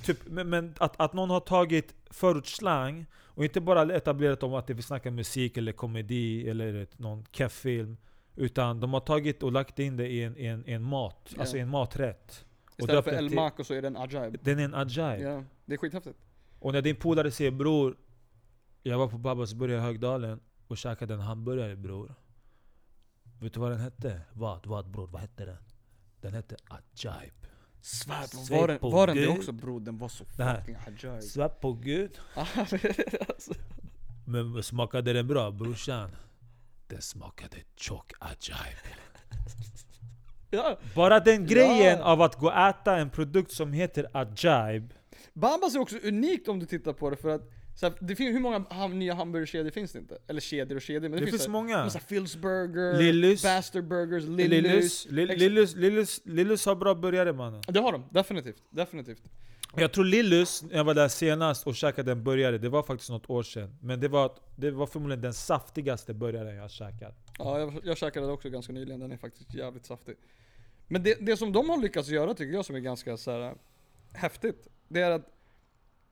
typ, men, men att, att någon har tagit förortsslang och inte bara etablerat om att det vi snackar musik eller komedi eller ett, någon keff film Utan de har tagit och lagt in det i en, i en, i en mat,
Ja.
alltså en maträtt
Istället för
den
El Maco så är det en Ajaib.
Den är en Ajaib
Ja, det är skithäftigt.
Och när din polare säger bror Jag var på Babas burgare i Högdalen och käkade en hamburgare bror Vet du vad den hette? Vad? Vad bror? Vad hette den? Den hette Ajaib
Svär
Svär
var den,
på
var den det också bror? Den var så fucking Ajaib.
Svär på gud
Alltså,
Men smakade den bra brorsan? Den smakade tjock ajaib
ja.
Bara den grejen
Ja.
av att gå och äta en produkt som heter ajaib
Bambas är också unikt om du tittar på det för att så här, det finns, hur många nya hamburgerkedjor finns det inte? Eller kedjor och kedjor, men det,
Det finns
så här-
många.
så här Phil's Burger,
Lillys.
Bastard Burgers, Lillys.
Lillus Lill-
Ex-
Lillus Lillus Lillus har bra burgare mannen
Det har de, definitivt. Definitivt.
Jag tror Lillus, när jag var där senast och käkade en burgare, det var faktiskt något år sedan Men det var, det var förmodligen den saftigaste burgaren jag har käkat
Ja, jag, jag käkade det också ganska nyligen, den är faktiskt jävligt saftig. Men det, det som de har lyckats göra tycker jag som är ganska så här, häftigt, det är att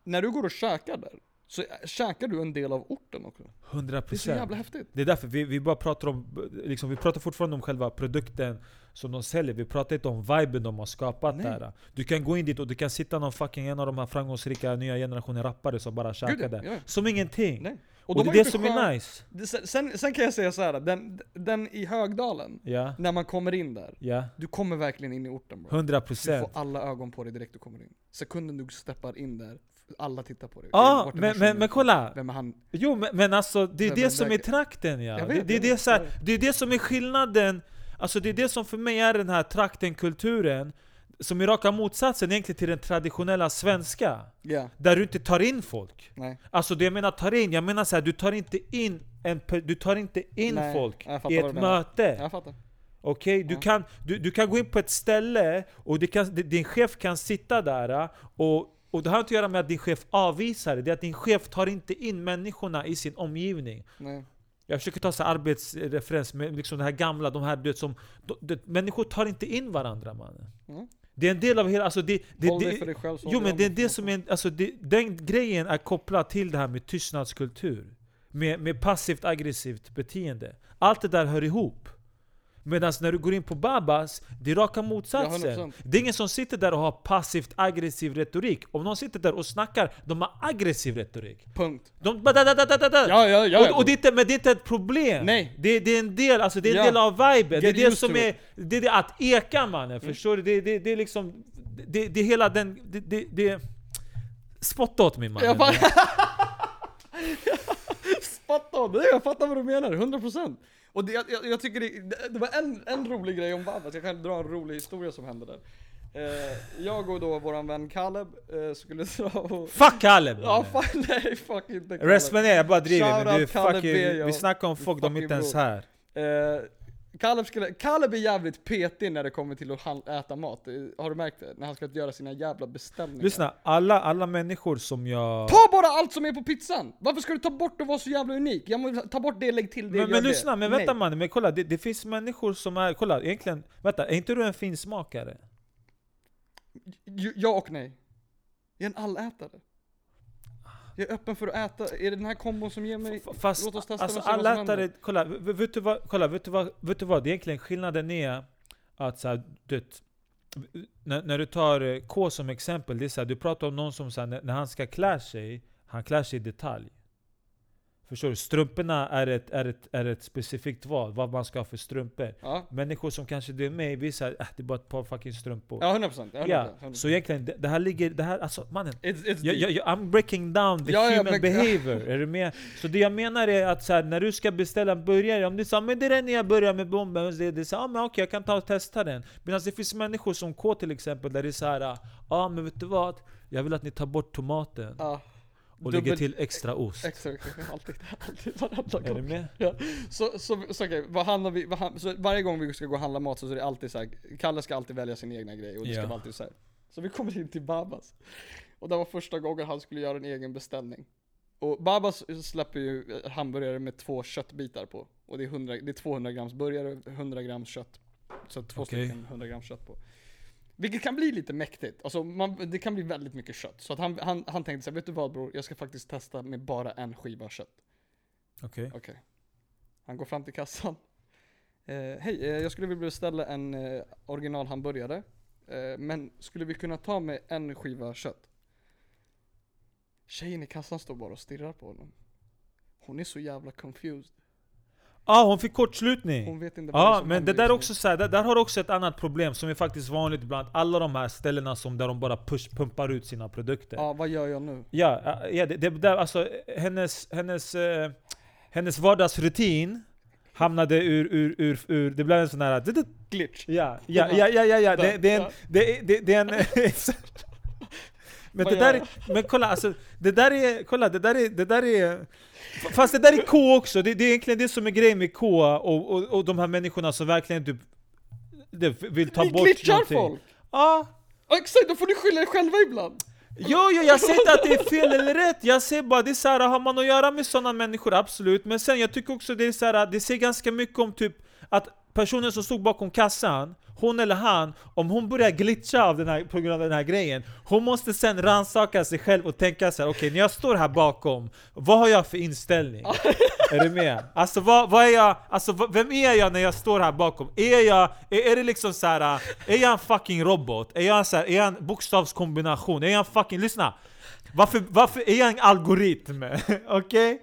när du går och käkar där, så ä- käkar du en del av orten också.
100%
Det är så jävla häftigt.
Det är därför vi, vi bara pratar om, liksom, vi pratar fortfarande om själva produkten som de säljer, vi pratar inte om viben de har skapat
Nej.
där Du kan gå in dit och du kan sitta någon fucking en av de här framgångsrika nya generationen rappare som bara käkar
ja,
där
ja.
Som ingenting!
Nej.
Och,
de
det är det som är nice.
Det- Sen, sen, kan jag säga så här, den, den i Högdalen,
Ja,
när man kommer in där,
ja.
du kommer verkligen in i orten bro.
100%
Du får alla ögon på dig direkt du kommer in. Sekunden du steppar in där, alla tittar på dig.
Ja,
är
men, men, men kolla.
Vem är han?
Jo men, men alltså det är
Men-
det
men
som
det-
är trakten ja. Det,
vet,
det, är det, så här, det är det som är skillnaden, alltså det är det som för mig är den här traktenkulturen, som är raka motsatsen egentligen till den traditionella svenska.
Ja,
Där du inte tar in folk.
nej.
Alltså det jag menar tar in, jag menar så här, du tar inte in, en, du tar inte in
Nej,
folk i ett möte.
Jag fattar.
Okej? Du,
Ja.
kan, du, du kan gå in på ett ställe och det kan, din chef kan sitta där och, och det har inte att göra med att din chef avvisar det, det är att din chef tar inte in människorna i sin omgivning.
Nej.
Jag försöker ta så arbetsreferens med liksom det här gamla, de här du vet, som... det- Människor tar inte in varandra mannen.
Mm.
Det är en del av hela... Alltså det, det,
Håll dig för
det,
dig själv
jo men det är det som är... Alltså det, den grejen är kopplad till det här med tystnadskultur. Med, med passivt aggressivt beteende. Allt det där hör ihop. Medan när du går in på Babas, det är raka motsatsen.
100%.
det är ingen som sitter där och har passivt aggressiv retorik. Om någon sitter där och snackar, de har aggressiv retorik.
Punkt.
De bara da, da, da, da.
Ja, ja, ja.
Och, och det är inte, men det är inte ett problem.
Nej.
Det, det är en del, alltså det är en
Ja.
del av viben. Det är det som är, det är det att eka mannen, förstår du? Det, det, det är liksom, det, det är hela den, det, det, det Spotta åt mig mannen.
Bara... Fattar, det, jag fattar vad du menar, 100% Och det, jag, jag tycker det, det- var en, en rolig grej om Babas, jag kan dra en rolig historia som hände där. Eh, Jag och då våran vän Caleb eh, skulle dra och...
Fuck Caleb
Ja fan nej, fuck inte Caleb.
Responera, jag bara driver men du fucking,
Bejo.
vi snackar om folk, de är inte ens här.
Eh, Caleb, skulle, Caleb är jävligt petig när det kommer till att äta mat, har du märkt det? När han ska göra sina jävla beställningar
Lyssna, alla, alla människor som jag...
Ta bara allt som är på pizzan! Varför ska du ta bort och vara så jävla unik? Jag må, ta bort det, lägg till det,
Men, men
det.
lyssna, men vänta mannen, men kolla, det, det finns människor som är, kolla egentligen, vänta, är inte du en finsmakare?
Ja och nej. Jag är en allätare. Jag är öppen för att äta, är det den här kombon som ger mig...
Fast
Låt oss testa
alltså
se vad som
allätare,
händer.
kolla, vet du vad, kolla, vet du vad, vet du vad? Egentligen skillnaden är att så här, du när, när du tar eh, K som exempel, det är så här, du pratar om någon som så här, när, när han ska klä sig, han klär sig i detalj. Förstår du? Strumporna är ett, är, ett, är ett specifikt val, vad man ska ha för strumpor.
Ja,
Människor som kanske det är mig, vi säger äh, det är bara ett par fucking strumpor.
ja 100%. 100%,
Ja,
100%.
så egentligen, det, det här ligger, det här, alltså mannen.
It's, it's
Jag, jag, jag, I'm breaking down the
Ja, ja,
human
men-
behavior, är du med? Så det jag menar är att så här, när du ska beställa en burgare, om du säger men det är den jag börjar med bomben, och det, det så, ah, men okej jag kan ta och testa den. Medan det finns människor som K till exempel, där det är så här, ja ah, men vet du vad? Jag vill att ni tar bort tomaten
Ja,
och
dubbel-
lägger till extra ost.
Exakt, alltid, alltid, varenda
Är du
gång.
med?
Ja. Så, så, så, okej, vad handlar vi, vad, så varje gång vi ska gå och handla mat så är det alltid så här, Kalle ska alltid välja sin egna grej och det ska
Ja.
vara alltid så här. Så vi kommer in till Babas. Och det var första gången han skulle göra en egen beställning. Och Babas släpper ju hamburgare med två köttbitar på. Och det är, 100, det är 200 grams burgare, 100 grams kött. Så två
Okej.
stycken 100 grams kött på. Vilket kan bli lite mäktigt. Alltså man, det kan bli väldigt mycket kött. Så att han, han, han tänkte så här, vet du vad bror? Jag ska faktiskt testa med bara en skiva kött.
Okej.
Okej. Han går fram till kassan. Eh, Hej, eh, jag skulle vilja beställa en eh, original hamburgare. Eh, men skulle vi kunna ta med en skiva kött? Tjejen i kassan står bara och stirrar på honom. Hon är så jävla confused.
Ah, hon fick kortslutning!
Hon vet inte vad det som
men det där är
just
också så här, där, där har också ett annat problem som är faktiskt vanligt bland alla de här ställena som där de bara push, pumpar ut sina produkter.
nu. Ja, vad gör jag nu?
Ja, ja, det, det där, alltså hennes, hennes, eh, hennes vardagsrutin hamnade ur, ur, ur, ur, det blev en sån här...
Glitch.
Ja, ja, ja, ja, ja, ja. Det, det är en... Det, det, det är en men det där är, men kolla alltså, det där är, kolla det där är, det där är Fast det där är K också, det, det är egentligen det som är grejen med K och, och, och de här människorna som verkligen typ det vill ta
Ni
bort någonting.
folk!
Ja,
exakt, då får ni skylla er själva ibland.
Jo, jo, jag säger inte att det är fel eller rätt, jag säger bara det är så här, har man att göra med sådana människor, absolut. Men sen jag tycker också det är så här, det säger ganska mycket om typ att personen som stod bakom kassan, hon eller han, om hon börjar glitcha av den här, på grund av den här grejen, hon måste sen rannsaka sig själv och tänka så här: okej när jag står här bakom, vad har jag för inställning? är du med? Alltså vad, vad är jag, alltså vem är jag när jag står här bakom? Är jag, är, är det liksom så här, är jag en fucking robot? Är jag, så här, är jag en bokstavskombination? Är jag en fucking, lyssna! Varför, varför är jag en algoritm? Okej?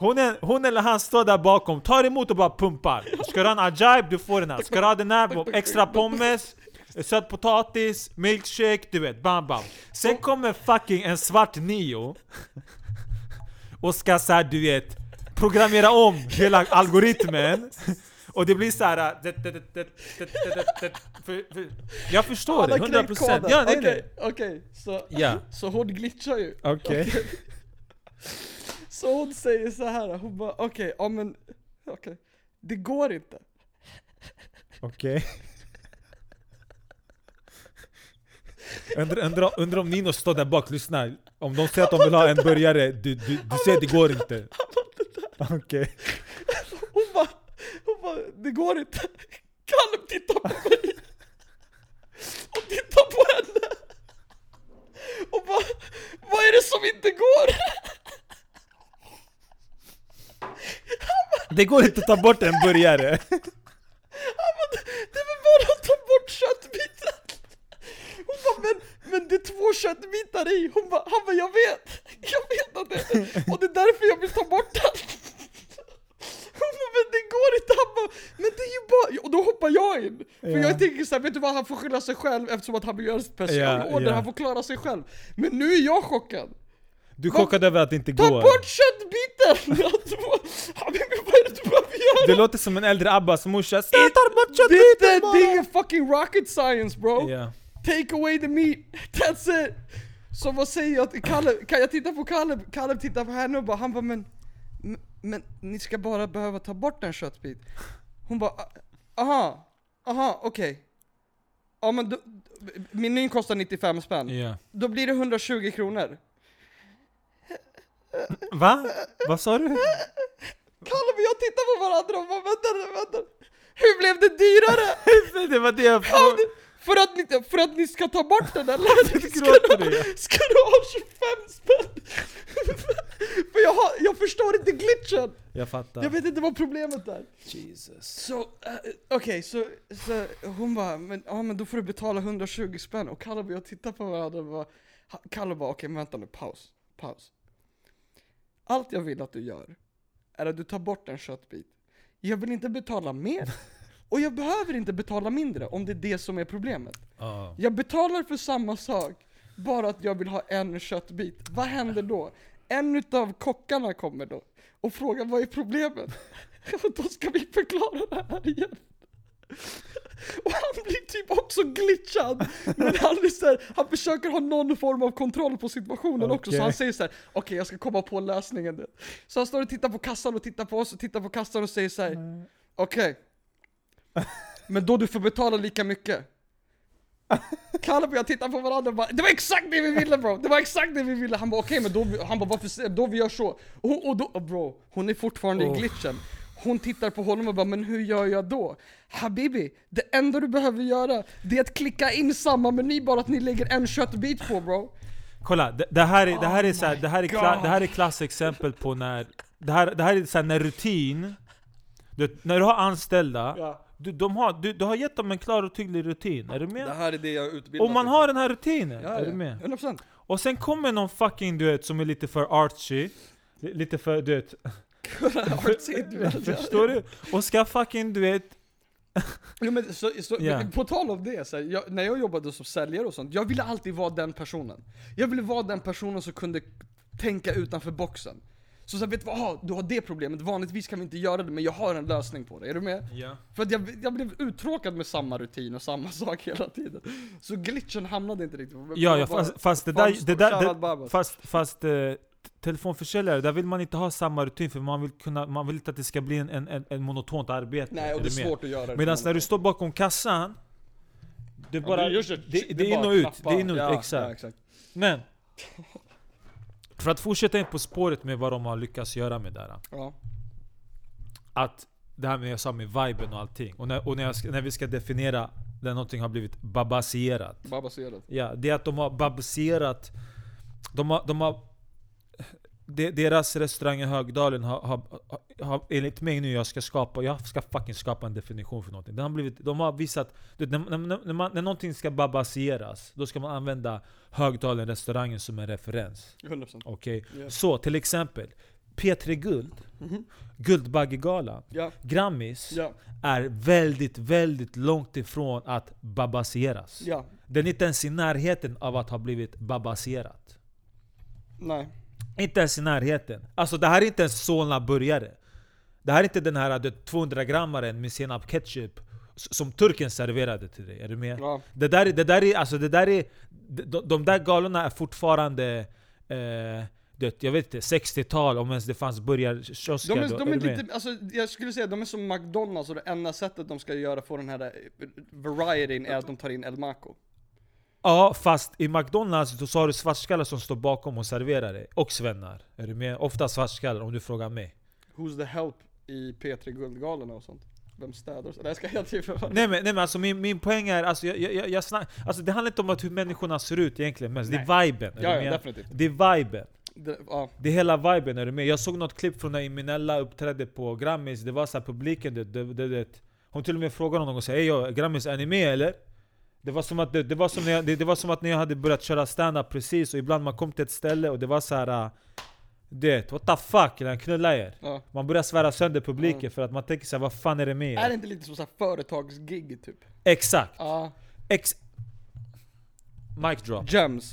Hon, är, hon eller han står där bakom, tar emot och bara pumpar. Ska du ha en ajaib, du får den här. Ska du ha den här, extra pommes, söt potatis, milkshake, du vet, bam bam. Sen kommer fucking en svart Nio och ska såhär du vet, programmera om hela algoritmen. Och det blir såhär... Jag förstår det, 100% procent. Ja.
Okej, okay, så,
ja.
så hon glitchar ju.
Okej. Okay.
Så hon säger så här, hon bara okej, okay, ja men, okej. Okay. Det går inte.
Okej. Okay. Undrar undra, undra om Nino står där bak, lyssna. Om de säger att de vill ha en burgare, du, du, du säger det går inte. Okej. Okay.
Hon bara, hon bara, det går inte. Kalle tittar på mig. Och tittar på henne. Och bara, vad är det som inte går?
Det går inte att ta bort en burgare.
Han bara, det väl bara att ta bort köttbiten. Hon bara, men, men det är två köttbitar i. Hon bara, han bara, jag vet. Jag vet att det är Och det är därför jag vill ta bort den. Hon bara, men det går inte. Han bara, men det är ju bara... Och då hoppar jag in. För yeah. jag tänker såhär, vet du vad? Han får skylla sig själv eftersom att han vill göra specialorder. Yeah, yeah. Han får klara sig själv. Men nu är jag chockad.
Du är chockad över att det inte går?
Ta bort köttbiten! vad är det du behöver göra?
Det låter som en äldre Abbas morsa, ta bort köttbiten
bara! Det är fucking rocket science bro! Yeah. Take away the meat, that's it! Så vad säger jag Kalle, kan jag titta på Kalle? Kalle tittar på henne och bara, han bara men, men ni ska bara behöva ta bort en köttbit. Hon bara, aha, aha, okej. Okay. Ja men då, menyn kostar 95 spänn.
Yeah.
Då blir det 120 kronor.
Va? Vad sa du?
Kalle och jag tittar på varandra och bara vänta, vänta. Hur blev det dyrare?
det var det jag
för att, ni, för att ni ska ta bort den eller? Ska du, ska du ha 25 spänn? för jag, har, jag förstår inte glitchen!
Jag fattar.
Jag vet inte vad problemet är.
Jesus.
Så, uh, okej, okay, så, så hon bara, men, ja, men då får du betala 120 spänn. Och Kalle och jag tittar på varandra och bara, Kalle bara, okej okay, vänta nu, paus, paus. Allt jag vill att du gör är att du tar bort en köttbit. Jag vill inte betala mer, och jag behöver inte betala mindre om det är det som är problemet.
Uh.
Jag betalar för samma sak, bara att jag vill ha en köttbit. Vad händer då? En utav kockarna kommer då och frågar vad är problemet? Och då ska vi förklara det här igen. Och han blir typ också glitchad. Men han, är här, han försöker ha någon form av kontroll på situationen okay. också. Så han säger så här: okej okay, jag ska komma på lösningen. Så han står och tittar på kassan och tittar på oss och tittar på kassan och säger så här: okej. Okay. Men då du får betala lika mycket. Kalle och jag tittar på varandra och bara Det var exakt det vi ville bro! Det var exakt det vi ville! Han bara okej men då, han bara varför, då vi gör så? Och, och då, bro, hon är fortfarande oh. i glitchen. Hon tittar på honom och bara, men hur gör jag då? Habibi, det enda du behöver göra, det är att klicka in samma meny, bara att ni lägger en köttbit på bro.
Kolla, det, det här är, det här är, oh så här, det här är, kla, det här är klassexempel på när, det här, det här är så här, när rutin, du, när du har anställda, ja. du, de har, du, du har gett dem en klar och tydlig rutin, är du med?
Det här är det jag utbildar
Och man har den här rutinen,
ja,
är du med?
100%
Och sen kommer någon fucking du vet, som är lite för artsy, lite för du vet Förstår du? Och ska fucking du vet
jo, men, så, så, yeah. På tal om det, så här, jag, när jag jobbade som säljare och sånt, jag ville alltid vara den personen. Jag ville vara den personen som kunde tänka utanför boxen. Så, så vet du vad, ah, du har det problemet, vanligtvis kan vi inte göra det men jag har en lösning på det, är du med?
Yeah.
För att jag, jag blev uttråkad med samma rutin och samma sak hela tiden. Så glitchen hamnade inte riktigt
Ja, ja fast, fast det där, det där, det, fast, fast uh, telefonförsäljare, där vill man inte ha samma rutin för man vill, kunna, man vill inte att det ska bli en, en, en monotont arbete.
Nej, och det är svårt att göra
Medan när du står bakom kassan, det är bara... Ja, det, det, det, det är in och ut, det är in och ut, ja, exakt. Ja, exakt. Men, för att fortsätta in på spåret med vad de har lyckats göra med det här.
Ja.
Att det här med jag sa med viben och allting. Och när, och när, jag, när vi ska definiera när någonting har blivit babaserat.
Babaserat?
Ja, det är att de har babaserat de har, de har deras restaurang i Högdalen har, har, har, enligt mig nu, jag ska skapa, jag ska fucking skapa en definition för någonting. Den har blivit, de har visat, när, när, när, man, när någonting ska babaseras, då ska man använda Högdalen restaurangen som en referens.
100%
Okej? Okay? Yes. Så till exempel, P3 Guld,
Mhm.
Guldbaggegalan,
Ja,
Grammis
ja,
är väldigt, väldigt långt ifrån att babasieras. Den är inte ens i närheten av att ha blivit babasierat.
Nej.
Inte ens i närheten. Alltså det här är inte ens Solna burgare. Det här är inte den här du vet, 200 grammaren med senap ketchup som turken serverade till dig. Är du med?
Ja.
Det där, är- det där är, alltså det där är, de, de där galorna är fortfarande, eh, det, jag vet inte, 60-tal om ens det fanns burgarkiosker.
De är,
då-
de är lite, alltså, jag skulle säga de är som McDonalds och det enda sättet de ska göra få den här eh, varietyn är att de tar in El Maco.
Ja, fast i McDonalds då så har du svartskallar som står bakom och serverar dig. Och svennar. Är du med? Ofta svartskallar om du frågar mig.
Who's the help i P3 Guldgalorna och sånt. Vem städar? Nej jag ska helt typ
Nej men, nej, men alltså min, min poäng är, alltså, jag, jag, jag snack, alltså det handlar inte om att hur människorna ser ut egentligen mest, det är viben. är
Ja, ja definitivt.
Det är viben.
Det, ja.
Det är hela viben, är du med? Jag såg något klipp från när Iminella uppträdde på Grammis, det var så här publiken, det, det, det, hon till och med frågade honom och sa Ey Grammis, är ni med eller? Det var som att, det, det, var som när jag, det, det var som att när jag hade börjat köra stand-up precis, och ibland man kom till ett ställe och det var så här. äh, Det, what the fuck, eller knulla er.
ja.
Man börjar svära sönder publiken
Ja.
för att man tänker såhär, vad fan är det med
Är det
er?
inte lite som så här företagsgig typ?
Exakt!
Ja.
Ex Mic drop.
Gems.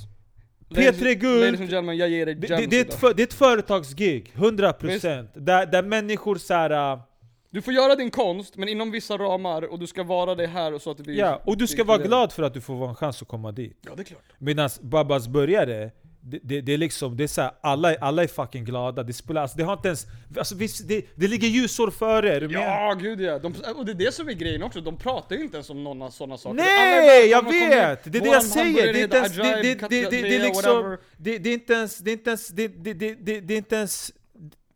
P3 Guld. Det, det, det, är ett för, det är ett företagsgig, 100% där, där människor såhär...
Du får göra din konst, men inom vissa ramar, och du ska vara det här och så att det blir...
Ja, och du ska vara glad för att du får en chans att komma dit.
Ja, det är klart.
Medan Babas började, det, det, det är liksom, det är så här, alla, alla är fucking glada, det spelar, alltså, det har inte ens, alltså, visst, det, det ligger ljusår före, är du med?
Ja, gud ja. De, och det är det som är grejen också, de pratar ju inte ens om några sådana saker.
Nej, jag
bara, "De kommer-
vet! Det är det jag säger! Det är inte ens, det, är liksom, det, inte ens, det är inte ens, det är inte ens,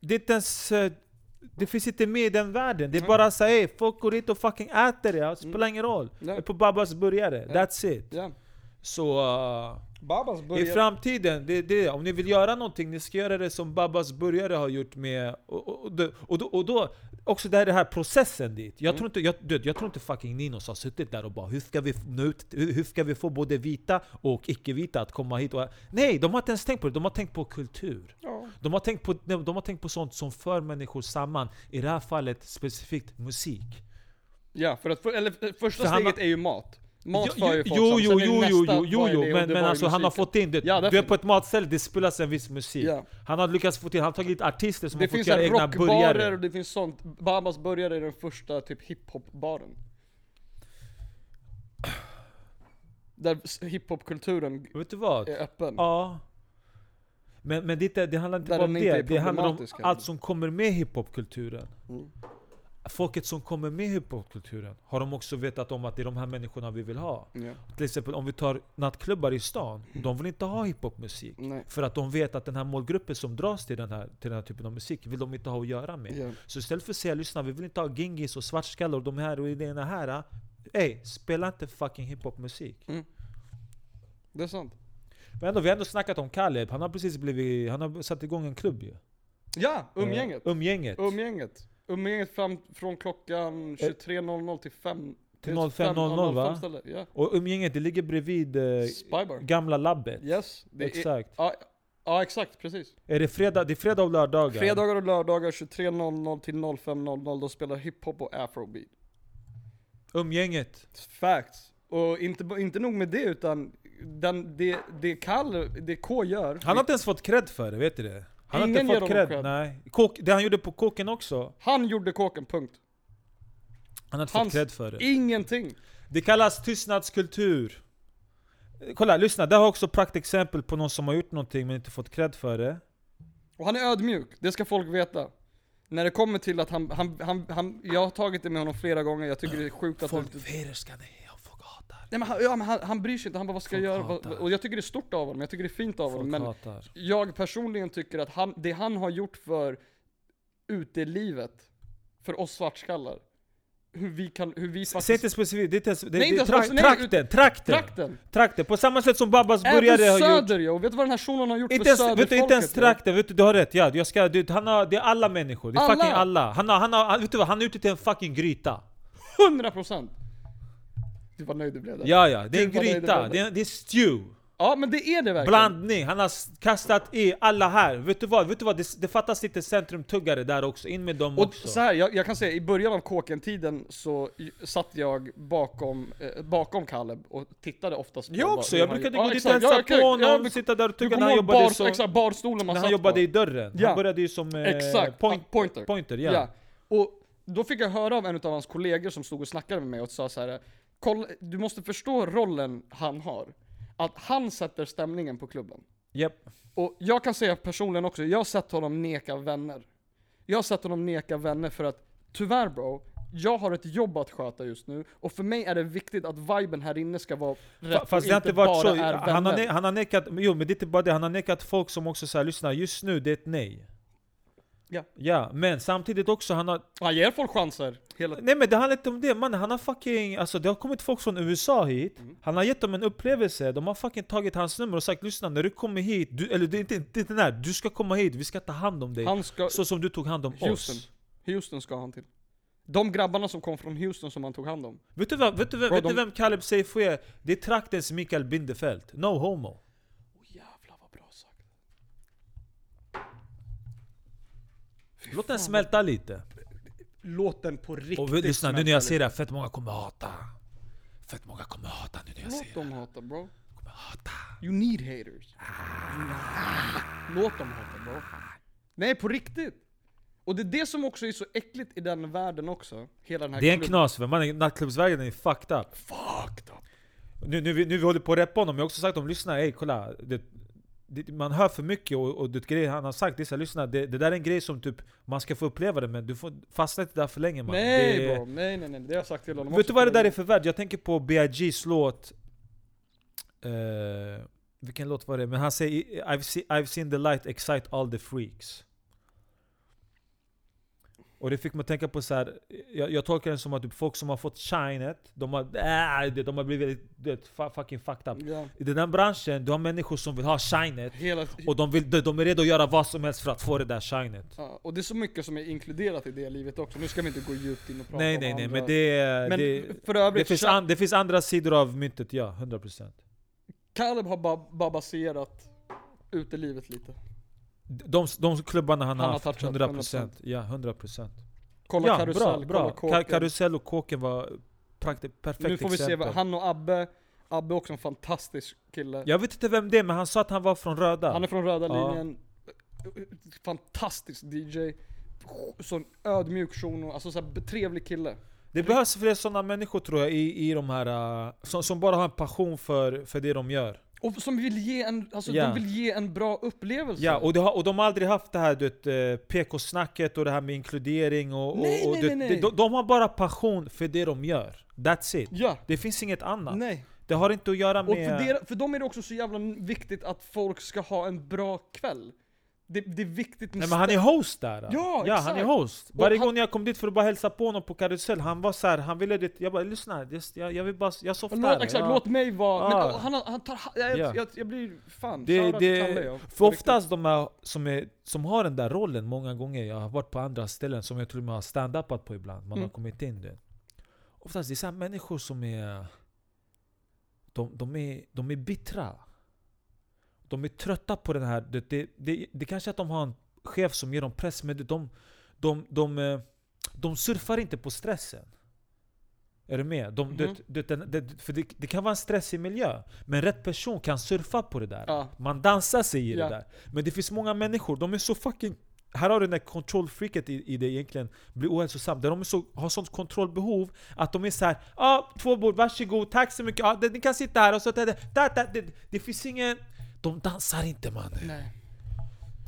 det är inte ens, eh, det finns inte med i den världen. Det är
Mm.
bara såhär, folk går dit och fucking äter det, det spelar ingen roll. Det är på Babas burgare, that's it. Så... eh,
Babas
I
börjar...
framtiden, det, det, om ni vill göra någonting, ni ska göra det som Babas burgare har gjort med... Och, och, och, och, då, och då, också det här, det här processen dit. Jag,
Mm.
tror inte, jag, vet, jag tror inte fucking Ninos har suttit där och bara hur ska vi, nå ut, hur hur ska vi få både vita och icke-vita att komma hit? Och, nej, de har inte ens tänkt på det. De har tänkt på kultur.
Ja.
De har, tänkt på, de har tänkt på sånt som för människor samman. I det här fallet specifikt musik.
ja, för att, för, eller första
För han
steget
har-
är ju mat. Mat
jo,
för ju
jo,
folk
jo, jo, jo, jo, jo, jo,
det? Och
men,
det
men alltså han har fått in det.
Ja,
du är på ett matställe, det spelas en viss musik.
Ja.
Han har lyckats få till, han har tagit artister som
Det
har fått
finns
göra egna burgare.
och det finns sånt. Babas började är den första typ hiphop-baren. Där hiphop-kulturen är öppen.
Ja. Men, men det, det handlar inte bara om det, det handlar om allt som kommer med hiphopkulturen.
Mm.
Folket som kommer med hiphopkulturen, har de också vetat om att det är de här människorna vi vill ha?
Ja.
Till exempel om vi tar nattklubbar i stan, de vill inte ha hiphopmusik.
Nej.
För att de vet att den här målgruppen som dras till den här, till den här typen av musik vill de inte ha att göra med.
Ja.
Så istället för att säga lyssna, vi vill inte ha gingis och svartskallar och de här och idéerna här. Ey, spela inte fucking hiphopmusik.
Det är sant.
Men ändå, vi har ändå snackat om Kaleb, han har precis blivit, han har satt igång en klubb ju.
Ja, umgänget.
Eh, umgänget.
Umgänget. Umgänget fram från klockan 23.00 till 5...
Till 05.00 va?
Ställe. Ja.
Och umgänget, det ligger bredvid eh,
Spybar.
gamla labbet.
Yes. Det är,
Exakt.
ja, ja, exakt. Precis.
Är det fredag, det är fredag och lördagar?
Fredagar och lördagar 23.00 till 05.00 då spelar hiphop och afrobeat.
Umgänget.
Facts. Och inte, inte nog med det utan den, det, det Kalle, det K gör.
Han har inte ens fått cred för det, vet du det? Han har
Ingen
inte
ger
fått
honom
cred,
cred.
nej. Kåk, det han gjorde på kåken också,
han gjorde kåken, punkt.
han har inte
Hans-
fått cred för det.
Ingenting.
Det kallas tystnadskultur. Eh, Kolla, lyssna. Det har också praktexempel på någon som har gjort någonting men inte fått cred för det.
Och han är ödmjuk, det ska folk veta. När det kommer till att han, han, han, han jag har tagit det med honom flera gånger, jag tycker det är sjukt att...
Folk och folk hatar.
Nej men, han, ja, men han, han bryr sig inte, han bara vad ska jag göra? Vad-
hatar.
Och jag tycker det är stort av honom, jag tycker det är fint av honom.
Folk
Men
hatar.
jag personligen tycker att han, det han har gjort för utelivet, för oss svartskallar, hur vi kan, hur vi
Säg
faktiskt...
inte specifikt, det är inte ens, det,
Nej,
det,
inte
är
ens-
tra-
nej,
trakten, trakten,
Trakten!
trakten! På samma sätt som burgare
Även
har gjort.
söder och vet du vad den här shunon har gjort
Inte
för
ens, vet du, inte ens
söderfolket?
trakten, vet du, du har rätt. Ja, jag ska, du, han har, det är alla människor. Det är
Alla!
fucking alla. Han har, han har, han, vet du vad, han är ute till en fucking gryta.
100%! Du var nöjd du blev där.
Ja ja, det är en
Gud, vad nöjd jag
gryta.
blev.
Det är, det är stew.
Ja men det är det verkligen.
Blandning, han har s- kastat i alla här. Vet du vad? Vet du vad? Det, det fattas lite centrumtuggare där också, in med dem
Och
också.
så här, jag, jag kan säga i början av kåken-tiden så j- satt jag bakom, eh, bakom Kaleb och tittade oftast på
Jag
vad-
också,
hur
jag
han
brukade
gjorde.
gå dit
exakt.
och hälsa på honom, sitta där och
Du
tugga
kommer
när han
ihåg
jobbade
bar,
som...
exakt, barstolen man
När
satt
han jobbade
på.
i dörren.
Ja.
Han började ju som eh,
Exakt,
point,
pointer.
pointer ja.
Ja. Och då fick jag höra av en av hans kollegor som stod och snackade med mig och sa så här. Kolla, du måste förstå rollen han har. Att han sätter stämningen på klubben.
Japp.
Och jag kan säga personligen också, jag har sett honom neka vänner. Jag har sett honom neka vänner för att, tyvärr bro, jag har ett jobb att sköta just nu, och för mig är det viktigt att viben här inne ska vara rätt
Fa- Fast det har inte varit så. Han har, han har nekat, jo men det är inte bara det, han har nekat folk som också säger lyssna, just nu det är ett nej.
Ja.
Ja, men samtidigt också han har...
Han ger folk chanser. Hela
Nej men det handlar inte om det, man, han har fucking... Alltså det har kommit folk från USA hit,
Mm.
han har gett dem en upplevelse, de har fucking tagit hans nummer och sagt lyssna när du kommer hit, du, eller det är inte, är inte när, du ska komma hit, vi ska ta hand om dig.
Han ska,
Så som du tog hand om
Houston.
oss.
Houston ska han till. De grabbarna som kom från Houston som han tog hand om.
Vet du, vad, vet, du, vem-
Bro,
vet
de-
vem Caleb Seifu är? Det är traktens Mikael Bindefeld. No homo.
Åh jävlar vad bra sagt.
Låt den smälta lite.
Låt den på riktigt
Och lyssna, nu när jag säger det, här, fett många kommer hata. Fett många kommer hata nu när jag
Låt
säger det.
dem hata bro.
Kommer hata.
You need haters. Låt dem hata bro. Nej på riktigt. Och det är det som också är så äckligt i den världen också. Hela den här
Det är en knas, för man, nattklubbsvärlden är fucked up.
Fucked up.
Nu, nu, vi- nu vi håller på att reppa honom, jag har också sagt om lyssna, ey kolla. Det, det, man hör för mycket och, och det grejer han har sagt, det är så här, lyssna, det, det där är en grej som typ man ska få uppleva det men du får fastna inte där för länge man.
Nej
det,
bro, nej nej nej. Det har jag sagt till honom
Vet du vad det där är för värld? Jag tänker på B.I.G.'s låt eh, Vilken låt var det? Men han säger I've, see, I've seen the light excite all the freaks Och det fick mig att tänka på så här. Jag, jag tolkar det som att typ folk som har fått shinet De har, äh, de har blivit det, fucking fucked up
Ja,
I den här branschen, du har människor som vill ha shinet
hela...
Och de, vill, de, de är redo att göra vad som helst för att få det där shinet
Ja, och det är så mycket som är inkluderat i det livet också. Nu ska vi inte gå djupt in och prata
Nej
om
nej nej,
andra.
men det,
Men
det,
för
det,
övrigt,
finns
Cha-
an, det finns andra sidor av myntet, ja, 100%
Caleb har bara, bara baserat utelivet lite.
De, de klubbarna han,
Han
har haft,
touchat,
100%, ja 100%
Kolla
Ja,
karusell,
bra,
kolla
bra.
kåken.
Ka karusell och kåken var prakti- perfekt
nu får vi se,
exempel
han och Abbe, Abbe är också en fantastisk kille.
Jag vet inte vem det är, men han sa att han var från Röda
Han är från röda
Ja.
linjen, fantastisk DJ, sån ödmjuk shuno, alltså så här trevlig kille.
Det behövs fler sådana människor tror jag i, i de här, uh, som, som bara har en passion för, för det de gör
Och som vill ge en, alltså
Ja.
de vill ge en bra upplevelse.
Ja, och, har, och de har aldrig haft det här du vet, eh, PK-snacket och det här med inkludering och,
Nej,
och, och
nej,
du
nej, nej.
De, de har bara passion för det de gör That's it
Ja,
Det finns inget annat
nej.
Det har inte att göra med...
Och för, der, för dem är det också så jävla viktigt att folk ska ha en bra kväll. Det, det är viktigt med
Nej men han är host där!
Ja,
ja han
exakt.
är host! Varje
han-
gång jag kom dit för att bara hälsa på honom på karusell, han var så här, han ville det, jag bara lyssna, just, jag, jag vill bara, jag softar
Låt, exakt,
ja.
låt mig vara,
Ja.
men han, han tar, jag,
Ja.
jag, jag blir fan,
det,
Kalle,
det,
ja.
för oftast de här som, är, som har den där rollen många gånger, jag har varit på andra ställen som jag tror man har stand-upat på ibland, man
Mm.
har kommit in det Oftast det är så människor som är de, de, är, de är bittra De är trötta på den här, det, det, det, det kanske är att de har en chef som ger dem press, men de, de, de, de, eh, de surfar inte på stressen är du med? De,
Mhm.
det, det, den- det, för det, det kan vara en stressig miljö, men rätt person kan surfa på det där.
Ja.
Man dansar sig i
Ja.
det där. Men det finns många människor, de är så fucking... Här har du den där kontrollfreaket i, i det egentligen, blir ohälsosamt. Där de är så, har sånt kontrollbehov att de är så här, ah, två bord, varsågod, tack så mycket, ah, det- ni kan sitta här och så... Det, det, det, det, det finns ingen... De dansar inte mannen.
Nej.